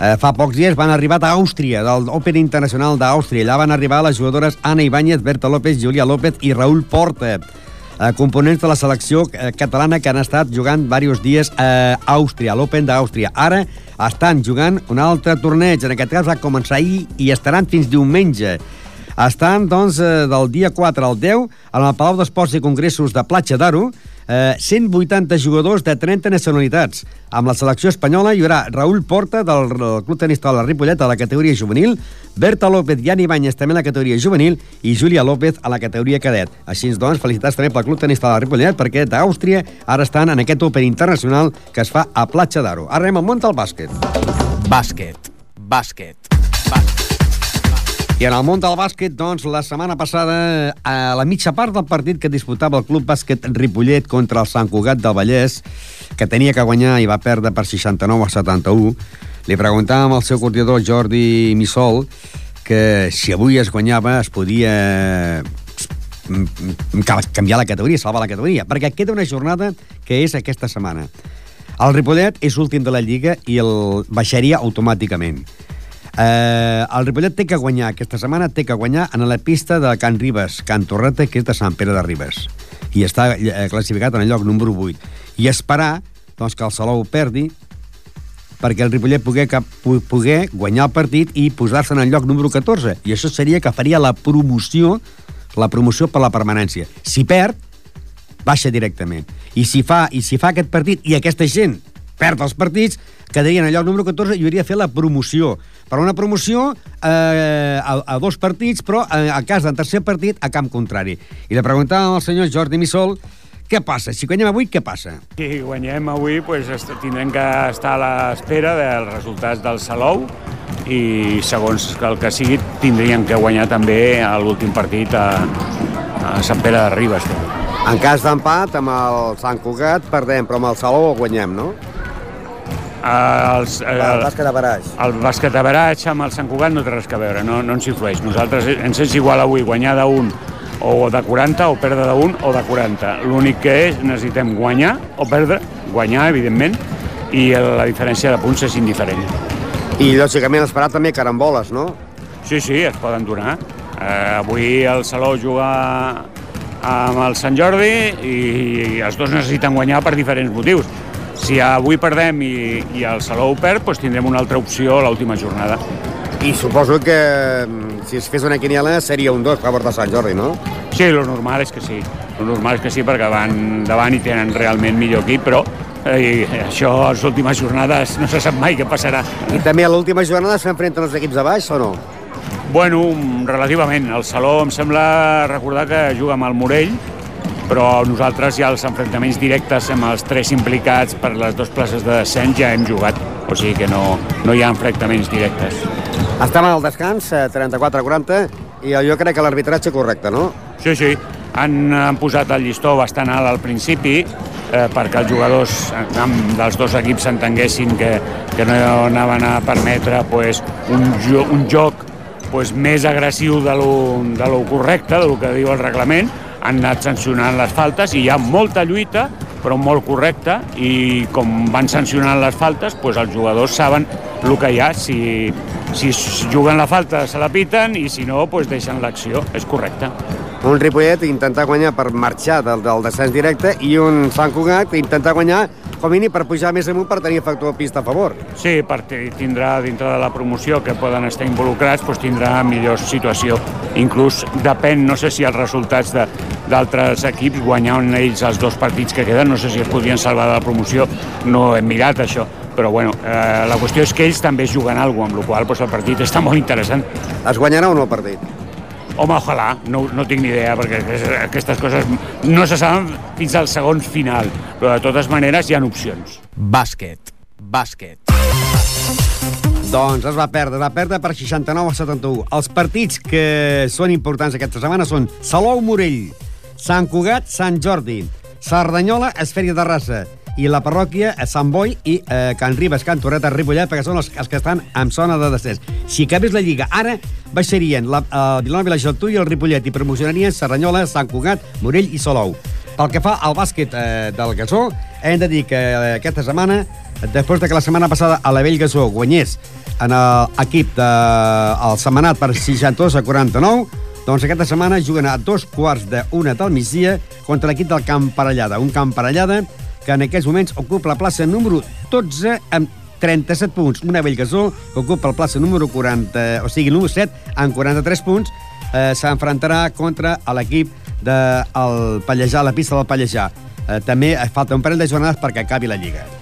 Eh, fa pocs dies van arribar a Àustria, del Open Internacional d'Àustria. Allà van arribar les jugadores Ana Ibáñez, Berta López, Julia López i Raúl Porta, eh, components de la selecció eh, catalana que han estat jugant diversos dies a Àustria, a l'Open d'Àustria. Ara estan jugant un altre torneig, en aquest cas va començar ahir i estaran fins diumenge. Estan, doncs, eh, del dia 4 al 10 en el Palau d'Esports i Congressos de Platja d'Aro, eh, 180 jugadors de 30 nacionalitats. Amb la selecció espanyola hi haurà Raúl Porta, del, Club Tenis Taula Ripollet, a la categoria juvenil, Berta López i Ani Banyes, també a la categoria juvenil, i Júlia López a la categoria cadet. Així, doncs, felicitats també pel Club Tenis Taula Ripollet, perquè d'Àustria ara estan en aquest Open internacional que es fa a Platja d'Aro. Ara anem al món del. Bàsquet. Bàsquet. Bàsquet. I en el món del bàsquet, doncs, la setmana passada, a la mitja part del partit que disputava el Club Bàsquet Ripollet contra el Sant Cugat del Vallès, que tenia que guanyar i va perdre per 69 a 71, li preguntàvem al seu coordinador Jordi Missol que si avui es guanyava es podia mm, mm, ca- canviar la categoria, salvar la categoria, perquè queda una jornada que és aquesta setmana. El Ripollet és últim de la Lliga i el baixaria automàticament. Eh, el Ripollet té que guanyar aquesta setmana, té que guanyar en la pista de Can Ribes, Can Torreta, que és de Sant Pere de Ribes. I està eh, classificat en el lloc número 8. I esperar doncs, que el Salou perdi perquè el Ripollet poguer, cap, poguer guanyar el partit i posar-se en el lloc número 14. I això seria que faria la promoció la promoció per la permanència. Si perd, baixa directament. I si fa, i si fa aquest partit i aquesta gent perd els partits, quedaria en el lloc número 14 i hauria de fer la promoció. Per una promoció eh, a, a dos partits, però eh, a cas del tercer partit a camp contrari. I li preguntàvem al senyor Jordi Missol què passa? Si guanyem avui, què passa? Si guanyem avui, pues, est- tindrem que estar a l'espera dels resultats del Salou i segons el que sigui tindríem que guanyar també a l'últim partit a, a Sant Pere de Ribes. En cas d'empat, amb el Sant Cugat perdem, però amb el Salou guanyem, no? Els, el, El bàsquet a baraix. el bàsquet a baratge amb el Sant Cugat no té res a veure, no, no ens influeix. Nosaltres ens és igual avui guanyar d'un o de 40 o perdre d'un o de 40. L'únic que és necessitem guanyar o perdre, guanyar, evidentment, i la diferència de punts és indiferent. I, lògicament, esperar també caramboles, no? Sí, sí, es poden donar. Eh, avui el Salou juga amb el Sant Jordi i, i els dos necessiten guanyar per diferents motius. Si avui perdem i, i el Salou perd, doncs tindrem una altra opció a l'última jornada. I suposo que mm, si es fes una quiniela seria un 2 a favor de Sant Jordi, no? Sí, lo normal és que sí. Lo normal és que sí, perquè van davant i tenen realment millor equip, però eh, això a les últimes jornades no se sap mai què passarà. I també a l'última jornada s'enfrenten els equips de baix o no? Bueno, relativament. El Saló em sembla recordar que juga amb el Morell, però nosaltres ja els enfrontaments directes amb els tres implicats per les dues places de descens ja hem jugat, o sigui que no, no hi ha enfrontaments directes. Estem al descans, eh, 34-40, i jo crec que l'arbitratge correcte, no? Sí, sí, han, han posat el llistó bastant alt al principi eh, perquè els jugadors eh, amb, dels dos equips s'entenguessin que, que no anaven a permetre pues, un, jo, un joc pues, més agressiu de lo, de lo correcte, del que diu el reglament, han anat sancionant les faltes i hi ha molta lluita, però molt correcta, i com van sancionant les faltes, pues, els jugadors saben el que hi ha. Si, si juguen la falta se la piten i si no, pues, deixen l'acció. És correcte. Un Ripollet intentar guanyar per marxar del, del descens directe i un Sant Cugat intentar guanyar com a mínim per pujar més amunt per tenir factor pista a favor. Sí, perquè tindrà dintre de la promoció que poden estar involucrats, doncs tindrà millor situació. Inclús depèn, no sé si els resultats de, d'altres equips guanyant ells els dos partits que queden, no sé si es podrien salvar de la promoció, no hem mirat això, però bueno, eh, la qüestió és que ells també juguen alguna cosa, amb la qual cosa el partit està molt interessant. Es guanyarà o no el partit? Home, ojalà, no, no tinc ni idea, perquè aquestes coses no se saben fins al segon final, però de totes maneres hi ha opcions. Bàsquet. Bàsquet. Doncs es va perdre, es va perdre per 69 a 71. Els partits que són importants aquesta setmana són Salou Morell, Sant Cugat, Sant Jordi, Cerdanyola, Esfèria de Rassa i la parròquia a Sant Boi i eh, Can Ribes, Can Torreta, Ripollet, perquè són els, els que estan en zona de descens. Si acabés la Lliga ara, baixarien la, el Vilanova i la Geltrú i el Ripollet i promocionarien Cerdanyola, Sant Cugat, Morell i Salou. Pel que fa al bàsquet eh, del Gasó, hem de dir que eh, aquesta setmana, després de que la setmana passada a la Vell Gasó guanyés en l'equip del Setmanat per 62 a 49, doncs aquesta setmana juguen a dos quarts d'una del migdia contra l'equip del Camp Parellada. Un Camp Parellada que en aquests moments ocupa la plaça número 12 amb 37 punts. Una Bellgasó que ocupa la plaça número 40, o sigui, número 7 amb 43 punts. Eh, S'enfrontarà contra l'equip del Pallejà, la pista del Pallejà. Eh, també falta un parell de jornades perquè acabi la Lliga.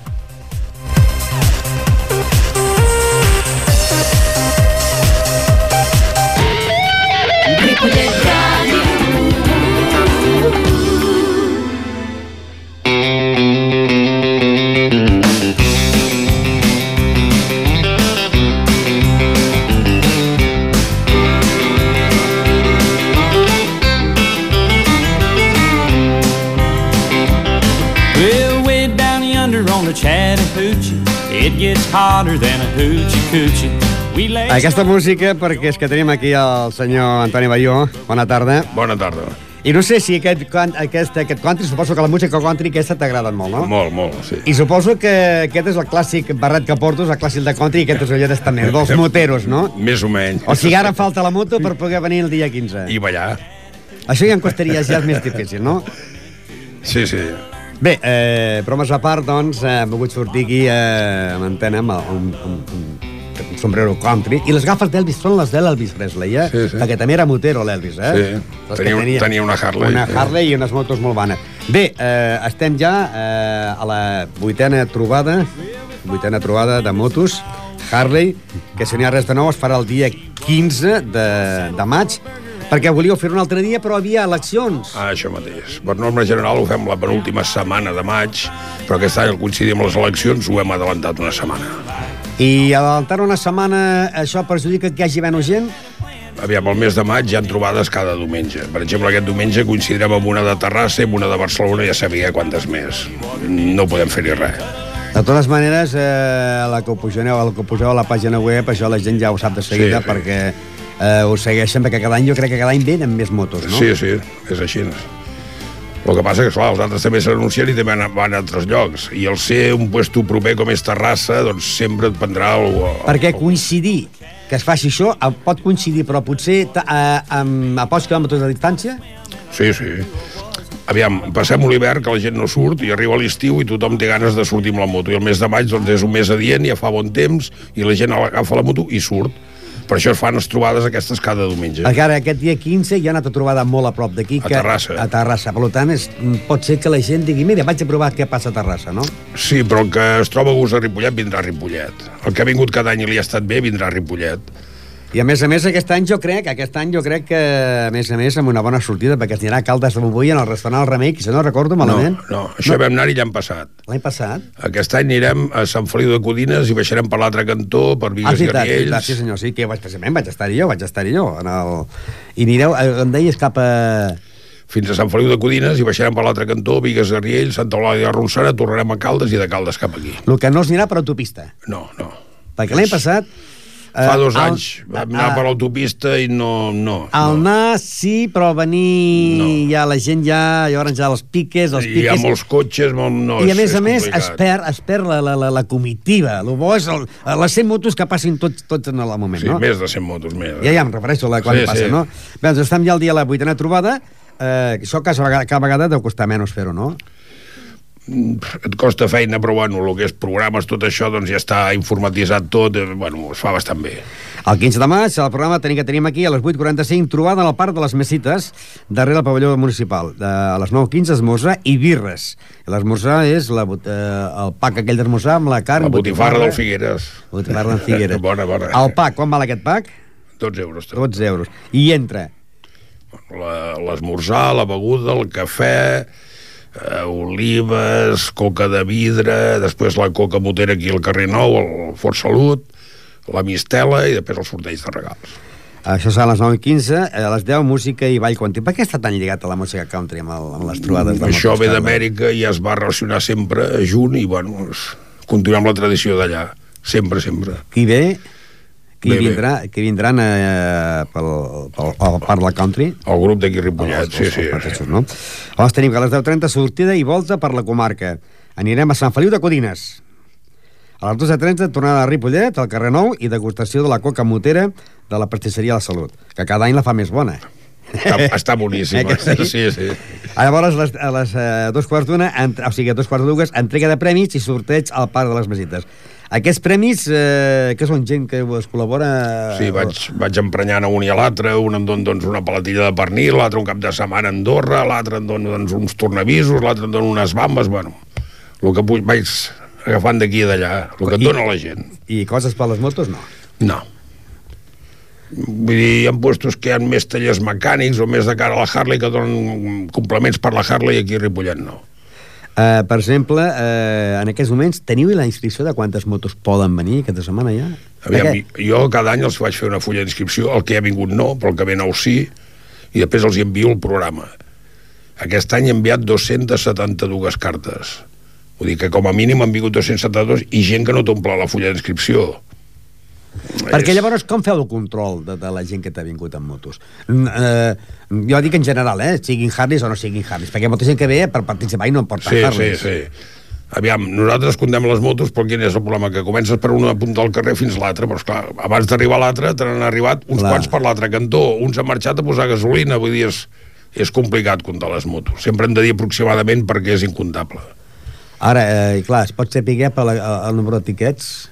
Aquesta música, perquè és que tenim aquí el senyor Antoni Bayó. Bona tarda. Bona tarda. I no sé si aquest, aquest, aquest country, suposo que la música country aquesta t'agrada molt, no? Molt, molt, sí. I suposo que aquest és el clàssic barret que portes, el clàssic de country, i aquest és allò també, dels moteros, no? Més o menys. O sigui, ara falta la moto per poder venir el dia 15. I ballar. Això ja em costaria, ja és més difícil, no? Sí, sí. Bé, eh, bromes a part, doncs, eh, hem volgut sortir aquí eh, amb antena amb un, un, un, un sombrero country. I les gafes d'Elvis són les de l'Elvis Presley, eh? Sí, sí. Perquè també era motero, l'Elvis, eh? Sí. Les que Tenia- tenia una Harley. Una. Harley i unes motos molt bones. Bé, eh, estem ja eh, a la vuitena trobada, vuitena trobada de motos, Harley, que si no hi ha res de nou es farà el dia 15 de, de maig, perquè volíeu fer un altre dia, però havia eleccions. Ah, això mateix. Per norma general ho fem la penúltima setmana de maig, però aquest any al coincidir amb les eleccions ho hem adelantat una setmana. I adelantar una setmana, això perjudica que hi hagi menys gent? Aviam, el mes de maig hi ha trobades cada diumenge. Per exemple, aquest diumenge coincidirem amb una de Terrassa i amb una de Barcelona, ja sabia quantes més. No podem fer-hi res. De totes maneres, eh, la que ho poseu, el que ho poseu a la pàgina web, això la gent ja ho sap de seguida, Sí, sí. perquè eh, ho segueixen, perquè cada any jo crec que cada any venen més motos, no? Sí, sí, és així. El que passa que, esclar, els altres també s'anuncien i també van a, van a altres llocs. I el ser un puesto proper com és Terrassa, doncs sempre et prendrà el... Perquè coincidir que es faci això, pot coincidir, però potser eh, amb, a pocs quilòmetres de distància? Sí, sí. Aviam, passem l'hivern que la gent no surt i arriba l'estiu i tothom té ganes de sortir amb la moto. I el mes de maig doncs, és un mes adient, ja fa bon temps i la gent agafa la moto i surt. Per això es fan les trobades aquestes cada diumenge. Perquè ara aquest dia 15 ja ha anat a trobada molt a prop d'aquí. A que- Terrassa. A Terrassa. Per tant, és, pot ser que la gent digui, mira, vaig a provar què passa a Terrassa, no? Sí, però el que es troba a gust a Ripollet vindrà a Ripollet. El que ha vingut cada any i li ha estat bé vindrà a Ripollet. I a més a més, aquest any jo crec, aquest any jo crec que, a més a més, amb una bona sortida, perquè es anirà Caldes de Montbui en el restaurant El Remei, que si no recordo malament. No, no, això no. vam anar-hi l'any passat. L'any passat? Aquest any anirem a Sant Feliu de Codines i baixarem per l'altre cantó, per Ah, Vigues sí, i veritat, sí, Riells. veritat, sí, senyor, sí, que vaig, precisament vaig estar-hi jo, vaig estar-hi jo. En el... I anireu, eh, em deies, cap a... fins a Sant Feliu de Codines i baixarem per l'altre cantó, Vigues de Santa Eulàlia de Ronçana, tornarem a Caldes i de Caldes cap aquí. El que no es anirà per autopista. No, no. Perquè l'any passat... Fa eh, dos el- anys vam anar eh, per l'autopista i no... no, Al no. anar sí, però venir No. ja la gent ja, llavors ja els piques, els Hi piques... ha molts cotxes, molt, no, I a és- més a és més es perd, es perd la, la, la, la comitiva. El bo és el, les 100 motos que passin tots, tots en el moment, Sí, no? més de 100 motos, més. Ja, ja em refereixo a la quan Sí, passa, sí. no? Bé, doncs estem ja al dia de la vuitena trobada. Eh, això cada vegada, cada vegada deu costar menys fer-ho, no? Et costa feina, però bueno, el que és programes, tot això, doncs ja està informatitzat tot, eh, bueno, es fa bastant bé. El 15 de maig, el programa tenim que tenim aquí a les 8.45, trobada en el Parc de les Mesites, darrere el pavelló municipal. De, a les 9.15, esmorzar i birres. L'esmorzar és la, eh, el pack aquell d'esmorzar amb la carn... La botifarra del Figueres. Botifarra del Figueres. bona, bona. El pack, quan val aquest pack? 12 euros. 12 euros. I entra La- L'esmorzar, la beguda, el cafè, eh, olives, coca de vidre, després la coca motera aquí al carrer Nou, el Fort Salut, la mistela i després els sorteig de regals. Això serà a les 9.15, a les 10, música i ball country. Per què està tan lligat a la música country amb, el, amb les trobades de Això ve d'Amèrica i es va relacionar sempre junt i, bueno, es, continuem la tradició d'allà. Sempre, sempre. Qui ve, qui Bé, bé. vindrà, qui vindran eh, pel, pel, pel Parc del Country? El grup d'aquí Ripollet, sí, sí. Mateixos, no? Llavors tenim que a les 10.30 sortida i volta per la comarca. Anirem a Sant Feliu de Codines. A les 12.30 tornada a Ripollet, al carrer Nou, i degustació de la coca motera de la pastisseria La Salut, que cada any la fa més bona. Està, està boníssim. Eh que sí? sí, sí. A llavors, a les, a les eh, dos quarts d'una, o sigui, a dos quarts de dues, entrega de premis i sorteig al Parc de les Mesites. Aquests premis, eh, que són gent que es col·labora... Sí, vaig, vaig emprenyant a un i a l'altre, un em dona doncs, una palatilla de pernil, l'altre un cap de setmana a Andorra, l'altre em dona doncs, uns tornavisos, l'altre em dona unes bambes, bueno, el que puc, vaig agafant d'aquí i d'allà, el que et I- dona la gent. I coses per les motos, no. No. Vull dir, hi ha puestos que hi ha més tallers mecànics o més de cara a la Harley que donen complements per la Harley i aquí a Ripollet no. Uh, per exemple, uh, en aquests moments, teniu la inscripció de quantes motos poden venir aquesta setmana ja? Aviam, Perquè- jo cada any els vaig fer una fulla d'inscripció, el que ha vingut no, però el que ve nou sí, i després els hi envio el programa. Aquest any he enviat 272 cartes. Vull dir que com a mínim han vingut 272 i gent que no t'omple la fulla d'inscripció. Perquè llavors com feu el control de, de la gent que t'ha vingut amb motos? Eh, jo dic en general, eh? Siguin Harleys o no siguin Harleys, perquè molta gent que ve per participar i no em porta Sí, sí, Harleys. sí. Aviam, nosaltres condem les motos, però quin és el problema? Que comences per una punta del carrer fins a l'altra, però esclar, abans d'arribar a l'altra te n'han arribat uns Clar. quants per l'altre cantó, uns han marxat a posar gasolina, vull dir, és, és complicat comptar les motos. Sempre hem de dir aproximadament perquè és incontable. Ara, eh, clar, es pot saber per la, el número de tiquets?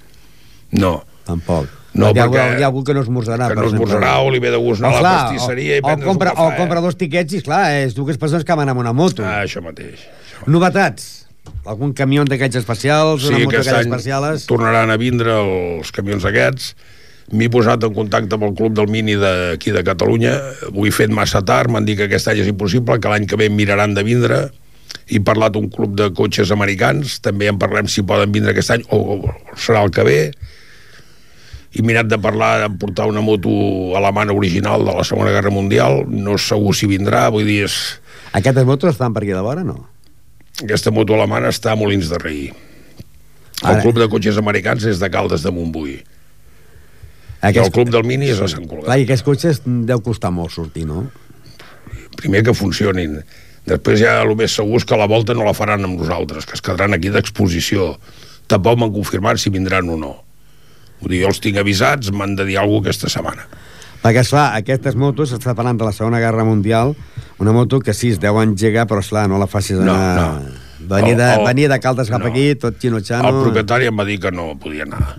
No. Tampoc. No, hi ha, perquè- hi ha algú que no esmorzarà. Que no esmorzarà o li ve de gust anar a la pastisseria i o, o, prendre's compra, un cafè. o compra dos tiquets i, clar, és dues persones que van amb una moto. Ah, això mateix. Novetats? Algun camió d'aquests especials? una Sí, moto aquest d'aquelles any especials? tornaran a vindre els camions aquests. M'he posat en contacte amb el Club del Mini d'aquí de Catalunya. Ho he fet massa tard, m'han dit que aquest any és impossible, que l'any que ve miraran de vindre. He parlat d'un club de cotxes americans, també en parlem si poden vindre aquest any, o, o serà el que ve. He mirat de parlar de portar una moto alemana original de la Segona Guerra Mundial, no segur si vindrà, vull dir, és... Aquestes motos estan per aquí de vora, no? Aquesta moto alemana està a Molins de Rei. El Ara- club de cotxes americans és de Caldes de Montbui. I el club del Mini és a Sant Cugat. Clar, i aquests cotxes deu costar molt sortir, no? Primer que funcionin. Després ja el més segur és que la volta no la faran amb nosaltres, que es quedaran aquí d'exposició. Tampoc m'han confirmat si vindran o no. Vull dir, jo els tinc avisats, m'han de dir alguna cosa aquesta setmana. Perquè, esclar, aquestes motos, s'està parlant de la Segona Guerra Mundial, una moto que sí, es deu engegar, però, esclar, no la facis No, anar... no. Venir, de, El- el- venir de Caldes cap no. aquí, tot xino-xano... El propietari em va dir que no podia anar.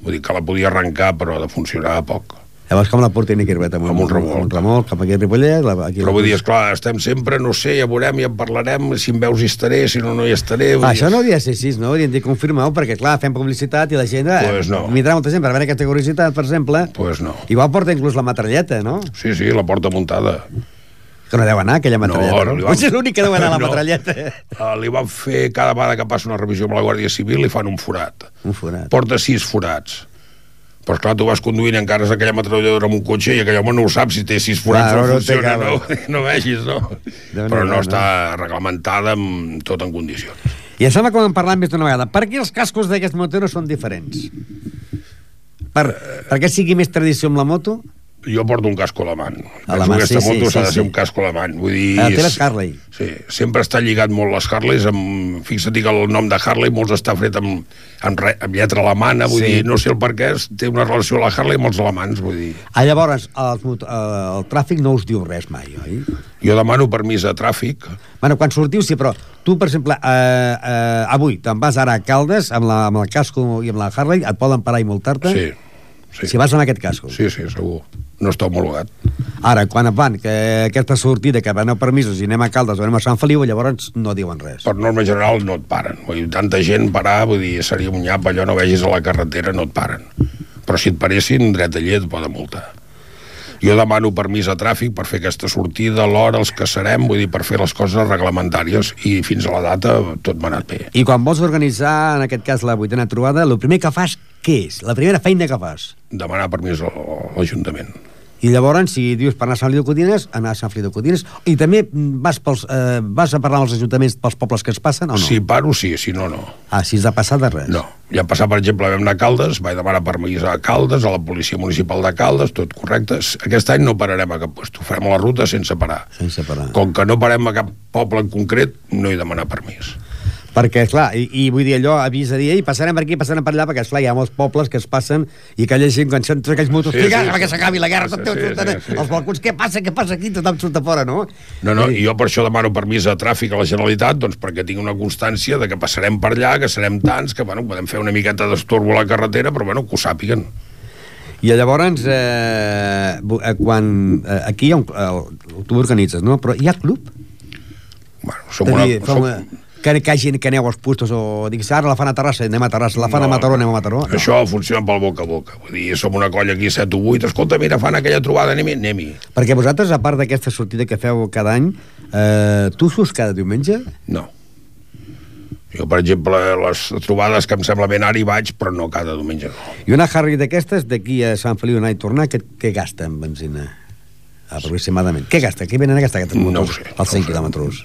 Vull dir que la podia arrencar, però de funcionar a poc. Llavors, com la portin aquí, Ribet? Amb, Amb un remolc. Amb un remolc, cap aquí a Ripollet... La, aquí Però vull dir, esclar, estem sempre, no sé, ja veurem, ja en parlarem, si em veus hi estaré, si no, no hi estaré. Ah, això no hauria de ser així, no? Haurien de confirmar clar, clar, fem publicitat i la gent... eh, Pues no. Vindrà molta gent per veure aquesta curiositat, per exemple. Pues no. Igual porta inclús la matralleta, no? Sí, sí, la porta muntada. Que no deu anar, aquella matralleta, no? no? van- Potser és l'únic que deu anar, la No. matralleta. Uh, li van fer, cada vegada que passa una revisió amb la Guàrdia Civil, li fan un forat. Un forat. Porta sis forats. Però esclar, tu vas conduint encara és aquella metralladora amb un cotxe i aquell home no ho sap si té sis forats Clar, no, no funciona, no, no vegis, no? Déu-n'hi-do, Però no no? està reglamentada amb tot en condicions. I sembla que ho hem parlat més d'una vegada. Per què els cascos d'aquests moteros són diferents? Per, per què sigui més tradició amb la moto? Jo porto un casco alemany. Penso que aquesta sí, sí, moto sí, s'ha de sí. ser un casco alemany. Vull dir... Ah, és- Harley. Sí, sempre està lligat molt les Harleys amb... Fixa't que el nom de Harley molts està fet amb, amb, re, amb lletra alemana, vull Sí. dir, no sé el per què, té una relació la Harley amb els alemans, vull dir... Ah, llavors, el, mot- eh, el tràfic no us diu res mai, oi? Jo demano permís a tràfic, Bueno, quan sortiu, sí, però tu, per exemple, eh, eh, avui te'n vas ara a Caldes amb, la, amb el casco i amb la Harley, et poden parar i multar-te? sí, sí. Si vas amb aquest casco. Sí, sí, segur. No està homologat. Ara, quan et van, que aquesta sortida, que veneu permisos i anem a Caldes o anem a Sant Feliu, llavors no diuen res. Per norma general no et paren. Vull dir, tanta gent parar, vull dir, seria un nyap, allò no vegis a la carretera, no et paren. Però si et paressin, dret de llet, et poden multar. Jo demano permís a tràfic per fer aquesta sortida, l'hora, els que serem, vull dir, per fer les coses reglamentàries i fins a la data tot m'ha anat bé. I quan vols organitzar, en aquest cas, la vuitena trobada, el primer que fas, què és? La primera feina que fas? Demanar permís a l'Ajuntament. I llavors, si dius per anar a Sant Feliu de Codines, anar a Sant Feliu de Codines, i també vas, pels, eh, vas a parlar amb els ajuntaments pels pobles que es passen o no? Si paro, sí, si no, no. Ah, si has de passar de res. No. Ja passar, per exemple, vam anar a Caldes, vaig demanar permís a Caldes, a la policia municipal de Caldes, tot correcte. Aquest any no pararem a cap lloc, farem la ruta sense parar. Sense parar. Com que no parem a cap poble en concret, no hi demanar permís. Perquè, clar, i, i vull dir allò, avís a dir, ei, passarem per aquí, passarem per allà, perquè, esclar, hi ha molts pobles que es passen i aquella gent, quan tots aquells motos, Sí, sí, sí, que s'acabi la guerra, Sí, tot sí, sí, surten sí, sí. els balcons, què passa, què passa aquí, tothom surt a fora, no? No, no, i jo per això demano permís a tràfic a la Generalitat, doncs perquè tinc una constància de que passarem per allà, que serem tants, que, bueno, podem fer una miqueta d'estorbo a la carretera, però, bueno, que ho sàpiguen. I llavors, eh, eh, quan... Eh, aquí hi ha un, el, tu organitzes, no? Però hi ha club? Bueno, som a una... dir, fa som... que, que hi hagi que aneu als puestos o diguis, ara la fan a Terrassa, anem a Terrassa, la fan No. a Mataró, anem a Mataró. No. Això funciona pel boca a boca. Vull dir, som una colla aquí, 7 o 8, escolta, mira, fan aquella trobada, anem-hi, anem-hi. Perquè vosaltres, a part d'aquesta sortida que feu cada any, eh, tu surts cada diumenge? No. Jo, per exemple, les trobades que em sembla ben ara hi vaig, però no cada diumenge no. I una Harley d'aquestes, d'aquí a Sant Feliu anar i tornar, què, què gasta en benzina? Aproximadament. Què gasta? Què venen a gastar aquests No ho motors sé, als 100 quilòmetres?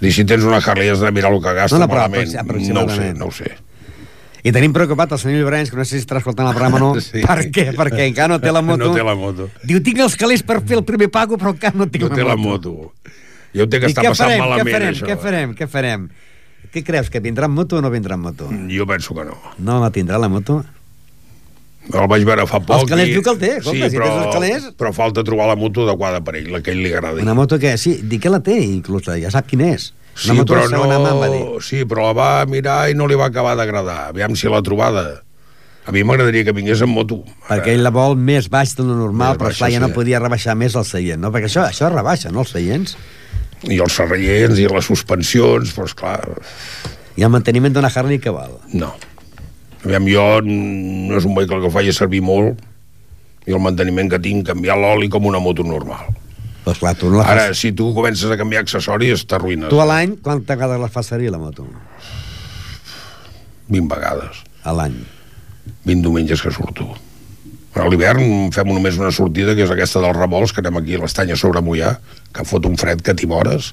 Dir, si tens una Harley has de mirar el que gasta No, no, però malament. No ho sé, no ho sé. I tenim preocupat el senyor Llorenç, que no sé si estarà escoltant el programa o no. Sí. Per què? Perquè encara no té la moto. No té la moto. Diu, tinc els calés per fer el primer pago, però encara no tinc No té la moto. Jo ho té que I estar passant farem, malament, què farem, això. què farem, què farem? Què creus, que vindrà amb moto o no vindrà amb moto? Jo penso que no. No la tindrà la moto? El vaig veure fa poc. Els calés i- diu que el té, escolta, sí, si però, tens els calés- Però falta trobar la moto adequada per ell, la que ell li agradi. Una moto que, sí, di que la té, inclús, ja sap quina és. Sí, Una moto però segona mà, va dir. no... Sí, però la va mirar i no li va acabar d'agradar. Aviam si l'ha trobada. A mi m'agradaria que vingués amb moto. Perquè ell la vol més baix de lo normal, Més però esclar, ja no sí. podia rebaixar més el seient, no? Perquè això, això rebaixa, no, els seients? I els serrellents i les suspensions, però esclar, I el manteniment d'una Harley que val? no. Aviam, jo no és un vehicle que faci servir molt i el manteniment que tinc, canviar l'oli com una moto normal. Doncs clar, tu no la fas... Ara, si tu comences a canviar accessoris, t'arruïnes. Tu a l'any, quantes vegades la fas servir, la moto? 20 vegades. A l'any. 20 diumenges que surto. A l'hivern fem només una sortida, que és aquesta dels revolts, que anem aquí a l'estany a sobre Mollà, que fot un fred que t'hi mores.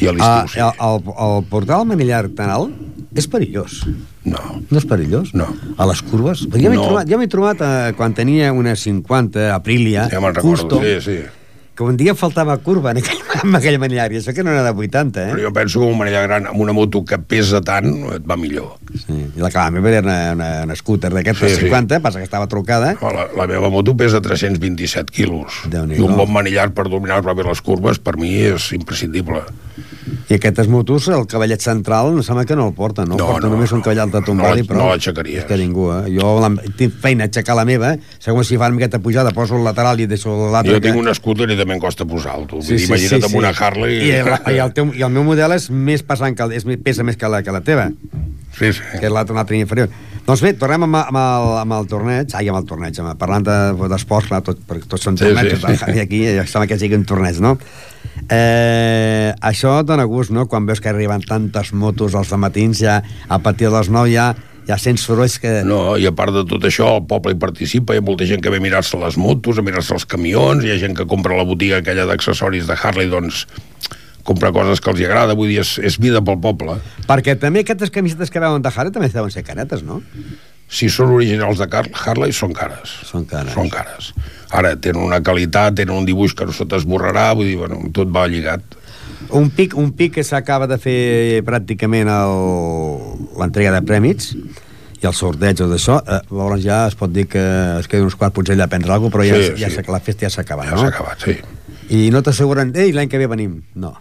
I a Ah, l'estiu sí. el, el, el portal Manillar tan alt és perillós. No. No és perillós? No. A les curves? Jo m'he No. trobat, m'he trobat eh, quan tenia una 50 Aprilia, Ja custom, sí, sí. que un dia faltava curva en aquell, en aquell Manillar, i això que no era de 80, eh? Però jo penso que un manella gran amb una moto que pesa tant et va millor. Sí. I la, clar, la meva era una, una, una scooter d'aquestes Sí, sí. 50, passa que estava trucada. La, la meva moto pesa 327 quilos. I un bon manillar per dominar les curves, per mi és imprescindible. I aquestes motos, el cavallet central, em sembla que no el porta, no? No, porta no, només un cavallet de tombali, no, però... no l'aixecaries. És que ningú, eh? Jo la, tinc feina a aixecar la meva, segons si fa una miqueta pujada, poso el lateral i deixo l'altre... Jo tinc un scooter i també em costa posar-lo. Sí, sí, Imagina't sí, amb sí. una Harley... I el, i, el teu, I el meu model és més pesant que és, pesa més que la, que la teva, Sí, sí. que és l'altre l'altre inferior. Doncs bé, tornem amb, amb, el, amb el torneig, ai, amb el torneig, amb, parlant de- d'esports, clar, tot, perquè tots són Sí, torneigs, sí. sí, i aquí ja sembla que sigui un torneig, no? Eh, això dona gust, no?, quan veus que arriben tantes motos als matins ja, a partir de les 9 ja, ja sents sorolls que... No, i a part de tot això, el poble hi participa, hi ha molta gent que ve a mirar-se les motos, a mirar-se els camions, hi ha gent que compra la botiga aquella d'accessoris de Harley, doncs compra coses que els hi agrada, vull dir, és, és vida pel poble. Perquè també aquestes camisetes que veuen de Harley també deuen ser caretes, no? Si són originals de Harley, són cares. Són cares. Són cares. Ara, tenen una qualitat, tenen un dibuix que no se t'esborrarà, vull dir, bueno, tot va lligat. Un pic, un pic que s'acaba de fer pràcticament el- l'entrega de prèmits i el sorteig o d'això, eh, llavors ja es pot dir que es queden uns quarts potser allà a prendre alguna cosa, però ja, Sí, ja sí. s'ha- la festa ja s'ha acabat, Ja no? s'ha acabat, sí. I no t'asseguren, ei, l'any que ve venim. No.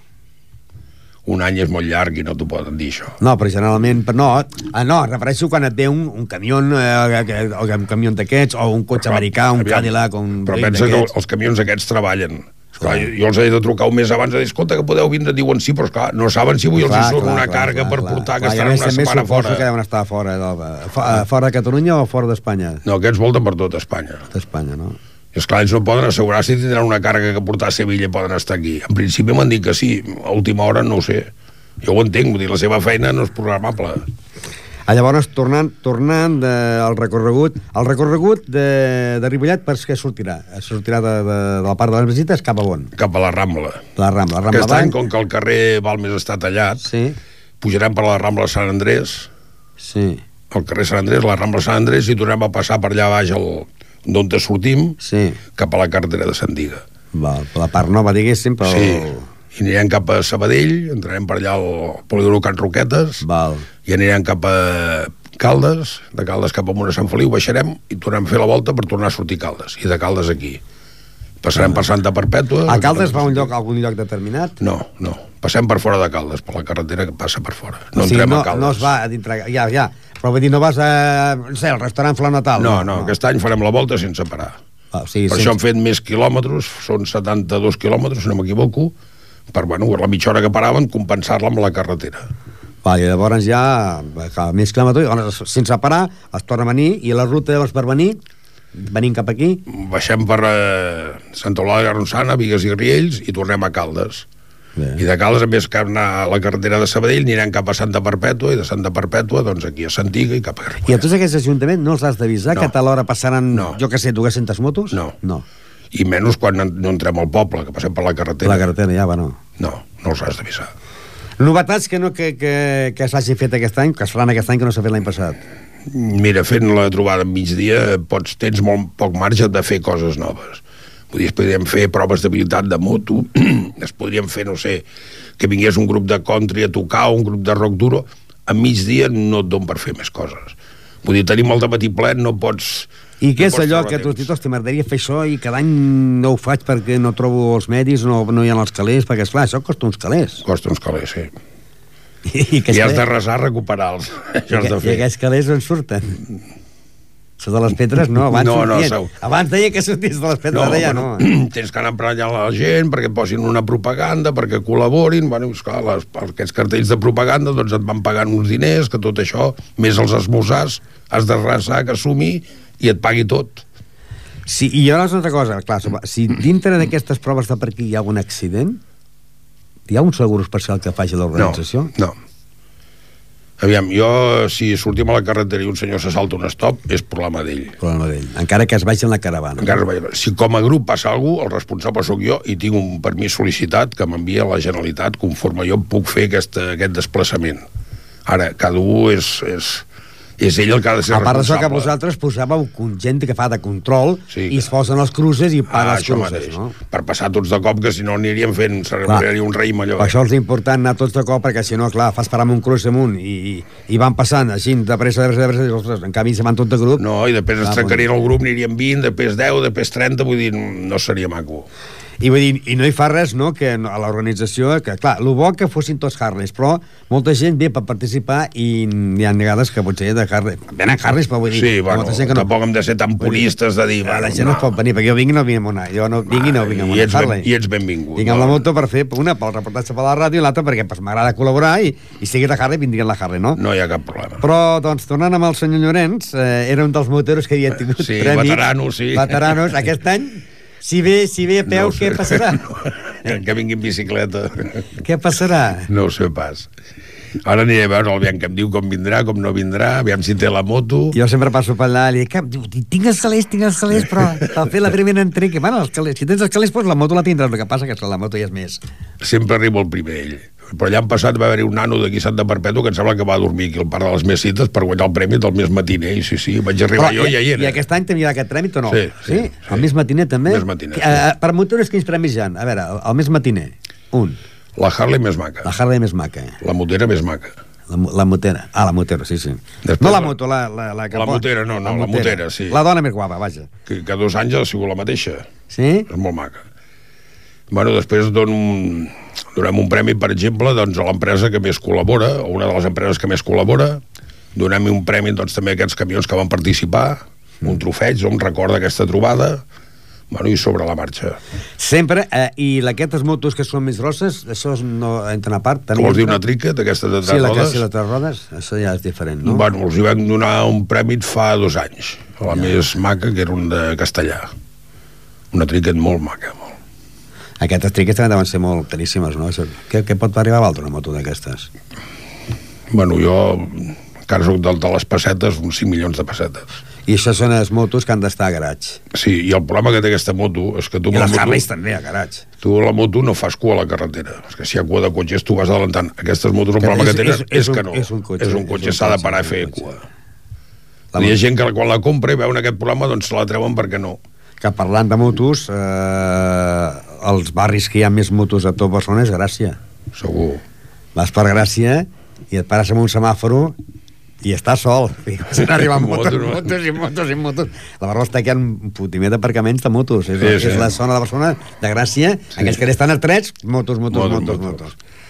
Un any és molt llarg i no t'ho poden dir, això. No, però generalment... però No, ah, no, refereixo quan et ve un, un camió, eh, que- o un camió d'aquests, o un cotxe americà, un Aviam, Cadillac, un Però pensa que els camions aquests treballen. Esclar, jo, jo els he de trucar un mes abans de dir, escolta, que podeu vindre, diuen sí, però esclar, no saben si avui els hi surt una càrrega per portar, que clar, a estaran una setmana fora. que deuen estar fora, de, fora, de Catalunya o fora d'Espanya? No, aquests volten per tot Espanya. D'Espanya, no? I esclar, ells no poden assegurar si tindran una càrrega que portar a Sevilla i poden estar aquí. En principi m'han dit que sí, a última hora no ho sé. Jo ho entenc, vull dir, la seva feina no és programable. Ah, llavors, tornant, tornant de, al recorregut, el recorregut de, de Ripollet per què sortirà? Sortirà de, de, de la part de les visites cap a on? Cap a la Rambla. La Rambla. La Rambla Aquest any, com que el carrer Balmes està tallat, sí. pujarem per la Rambla Sant Andrés, sí. el carrer Sant Andrés, la Rambla Sant Andrés, i tornem a passar per allà baix el, d'on te sortim, sí. cap a la carretera de Sant Diga. Val, la part nova, diguéssim, però... Sí, i anirem cap a Sabadell, entrarem per allà al polígono Can Roquetes, Val. i anirem cap a Caldes, de Caldes cap a Mona Sant Feliu, baixarem i tornem a fer la volta per tornar a sortir Caldes, i de Caldes aquí. Passarem per Santa Perpètua... A Caldes va a un lloc, a algun lloc determinat? No, no. Passem per fora de Caldes, per la carretera que passa per fora. No o sigui, entrem no, a Caldes. no es va a dintre... Ja, ja. Però vull dir, no vas a... No sé, al restaurant Flor Natal. No, no, aquest any farem la volta sense parar. Ah, sigui, per sense- això hem fet més quilòmetres, són 72 quilòmetres, si no m'equivoco, per, bueno, la mitja hora que paraven, compensar-la amb la carretera. Val, i llavors ja, que més quilòmetres, sense parar, es torna a venir, i la ruta llavors per venir, venint cap aquí, Baixem per eh, Santa Eulàlia de Ronçana, Vigues i Riells, i tornem a Caldes. Bé. I de Caldes, en vez que anar a la carretera de Sabadell, anirem cap a Santa Perpètua, i de Santa Perpètua, doncs aquí a Santiga i cap a Ripollet. i a tots aquests ajuntaments no els has d'avisar No. que a tal hora passaran, no. jo que sé, 200 motos? No. No. I menys quan no- no entrem al poble, que passem per la carretera. La carretera ja va, no. No, no els has d'avisar. Novetats que, no, que, que, que s'hagi fet aquest any, que es faran aquest any que no s'ha fet l'any passat. Mira, fent la trobada en migdia pots, tens molt poc marge de fer coses noves. Es podríem fer proves d'habilitat de moto, es podríem fer, no sé, que vingués un grup de country a tocar o un grup de rock duro. A migdia no et don per fer més coses. Vull dir, tenim el dematí ple, no pots... I què no és allò que tu has dit, hosti, m'agradaria fer això i cada any no ho faig perquè no trobo els medis, no, no hi ha els calés, perquè, esclar, això costa uns calés. Costa uns calés, sí. I, i, I has de resar recuperar-los. De I fer. aquests calés on surten? Sota les pedres, no, abans No, no, sortien. seu. Abans deia que sortís de les pedres, No, ara ja no. bueno, tens que anar emprenyant la gent perquè posin una propaganda, perquè col·laborin, bueno, esclar, les, aquests cartells de propaganda doncs et van pagant uns diners, que tot això, més els esmorzars, has de resar que sumi i et pagui tot. Sí, I llavors una altra cosa, clar, si dintre d'aquestes proves de per aquí hi ha algun accident, hi ha un segur especial que faci l'organització? No. Aviam, jo, si sortim a la carretera i un senyor se salta un stop, és problema d'ell. Problema d'ell. Encara que es vagi en la caravana. Encara, vaja, si com a grup passa alguna cosa, el responsable sóc jo i tinc un permís sol·licitat que m'envia la Generalitat conforme jo puc fer aquest, aquest desplaçament. Ara, cada un és, és, és ell el que ha de ser A part d'això que vosaltres posàveu gent que fa de control sí, i es posen els cruces i paga Ah, els cruces, mateix. no? Per passar tots de cop, que si no aniríem fent, Clar. seria un raïm allò. Per això és important anar tots de cop, perquè si no, clar, fas parar amb un cruç amunt i, i, i van passant així, de pressa, de pressa, de pressa, i, ostres, en canvi se van tot de grup. No, i després es trencarien el grup, anirien 20, després 10, després 30, vull dir, no seria maco. I, vull dir, I no hi fa res, no?, que no- a l'organització, que clar, el bo que fossin tots Harleys, però molta gent ve per participar i hi ha vegades que potser de Harley... Venen Harleys, però vull dir... Sí, bueno, molta gent que no... tampoc hem de ser tan puristes de dir... La Bueno, gent no. pot venir, perquè jo vinc i no vinc amb una... Jo no vinc i no vinc amb una ets, ben, Harley. I ets benvingut. Vinc amb la moto per fer una pel reportatge per la ràdio i l'altra perquè pues, m'agrada col·laborar i, i si la Harley, vindria la Harley, no? No hi ha cap problema. Però, doncs, tornant amb el senyor Llorenç, eh, era un dels moteros que havia tingut Sí, premis. veteranos, sí. Veteranos. Aquest any, si ve, si ve a peu, No ho sé. què passarà? que vingui en bicicleta. què passarà? No ho sé pas. Ara aniré a veure el Bian que em diu com vindrà, com no vindrà, aviam si té la moto. Jo sempre passo per allà i dic, "Cap, diu, tinc els calés, tinc els calés, però al fer la primera entrega, bueno, els calés, si tens els calés, doncs la moto la tindràs, el que passa que la moto ja és més. Sempre arribo el primer ell. Però allà han passat va haver-hi un nano d'aquí a Santa Perpètua que em sembla que va dormir aquí al parc de les Mesites per guanyar el premi del més matiner. I sí, sí, vaig arribar jo i ja hi I era. aquest any tenia aquest tràmit o no? Sí, sí, sí? El més matiner també? Més matiner, Que, eh, per motores quins premis hi ha? A veure, el, més matiner, un. La Harley més maca. La Harley més maca. La motera més maca. La, la motera. Ah, la motera, sí, sí. Després no la la- moto, la, la, la que La motera, no, no, la motera, sí. La dona més guapa, vaja. Que, que dos anys ha sigut la mateixa. Sí? És molt maca. Bueno, després dono un, donem un premi, per exemple, doncs, a l'empresa que més col·labora, o una de les empreses que més col·labora. Donem un premi doncs, també a aquests camions que van participar, un trofeig, un record d'aquesta trobada, bueno, i sobre la marxa. Sempre, eh, i aquestes motos que són més grosses, això no entren a part? Que vols dir una trica d'aquestes de tres Sí, la que rodes? sí, de tres rodes, això ja és diferent, no? Bueno, els hi vam donar un premi fa dos anys, a la més maca, que era un de castellà. Una trica molt maca, molt. Aquestes triques també deuen ser molt caríssimes, no? Què, què pot arribar a valdre una moto d'aquestes? Bueno, jo encara soc del de les pessetes, uns 5 milions de pessetes. I això són les motos que han d'estar a garatge. Sí, i el problema que té aquesta moto és que tu I les moto, Harleys també, a garatge. tu la moto no fas cua a la carretera. És que si hi ha cua de cotxes tu vas adelantant. Aquestes motos el Que problema és- que tenen és- és, és que no. és un cotxe, és un cotxe, s'ha de parar a fer cua. La Hi ha gent que quan la compra i veuen aquest problema doncs se la treuen perquè no. Que parlant de motos, eh, els barris que hi ha més motos a tot Barcelona és Gràcia. Segur. Vas per Gràcia i et pares amb un semàforo i estàs sol. I comencen a arribar motos, Motos, motos i motos i motos. La Barcelona està quedant un putimer d'aparcaments de motos. És, Sí, sí. és la zona de Barcelona de Gràcia. Sí. Aquells que estan estrets, motos, motos, Motos, motos, motos. motos.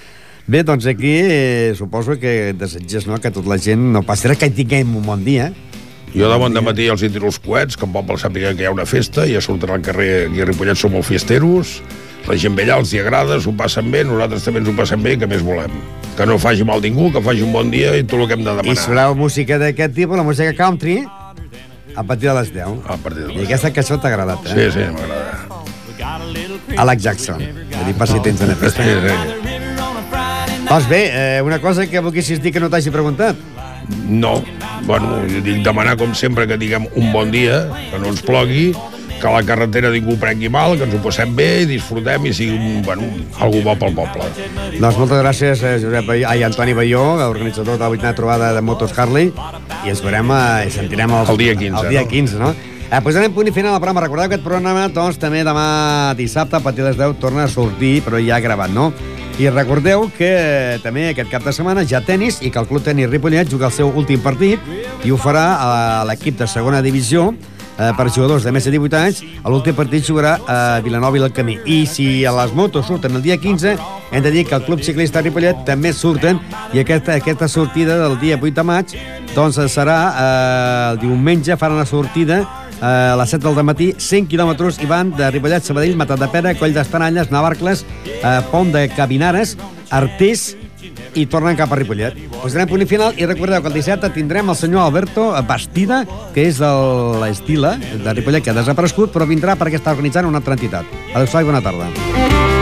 Bé, doncs aquí eh, suposo que desitges no, que tota la gent no passi res, que tinguem un bon dia. Jo de bon matí els hi tiro els coets, que en poble sàpiga que hi ha una festa, ja surten al carrer, aquí a Ripollet som molt fiesteros, la gent ve allà, els hi agrada, s'ho passen bé, nosaltres també ens ho passem bé, que més volem? Que no faci mal ningú, que faci un bon dia i tot el que hem de I demanar. si voleu música d'aquest tipus, la música country, a partir de les 10. A partir de I aquesta cançó t'ha agradat, eh? Sí, sí, m'agrada. Alex Jackson. Que dir per si tens en aquesta. Sí, sí. Doncs bé, eh, una cosa que volguessis dir que no t'hagi preguntat. No, bueno, jo dic demanar com sempre que diguem un bon dia, que no ens plogui, que la carretera ningú prengui mal, que ens ho passem bé i disfrutem i sigui un, bueno, algú bo pel poble. Doncs moltes gràcies, eh, Josep ai, Antoni Baió, organitzador de la vuitena trobada de motos Harley, i ens veurem eh, i sentirem el, El dia 15, El dia no? 15, no? Eh, posarem punt i final al programa. Recordeu que aquest programa, doncs, també demà dissabte, a partir de les 10, torna a sortir, però ja gravat, no? I recordeu que eh, també aquest cap de setmana ja tenis i que el Club Tenis Ripollet juga el seu últim partit i ho farà a l'equip de segona divisió eh, per jugadors de més de 18 anys, l'últim partit jugarà a Vilanova i Camí. I si a les motos surten el dia 15, hem de dir que el Club Ciclista Ripollet també surten i aquesta, aquesta sortida del dia 8 de maig doncs serà eh, el diumenge, faran la sortida eh, a les 7 del matí, 100 quilòmetres i van de Ripollet, Sabadell, Matadepera, Coll d'Estanalles, Navarcles, eh, Pont de Cabinares, Artés i tornen cap a Ripollet. Posarem punt final i recordeu que el dissabte tindrem el senyor Alberto Bastida, que és de l'Estila, de Ripollet, que ha desaparegut, però vindrà perquè està organitzant una altra entitat. Adéu-siau i bona tarda.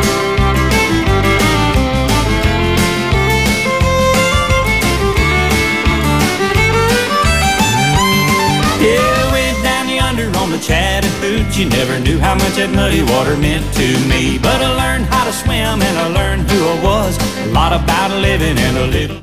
Chattahoochee, never knew how much that muddy water meant to me. But I learned how to swim and I learned who I was. A lot about living and a little.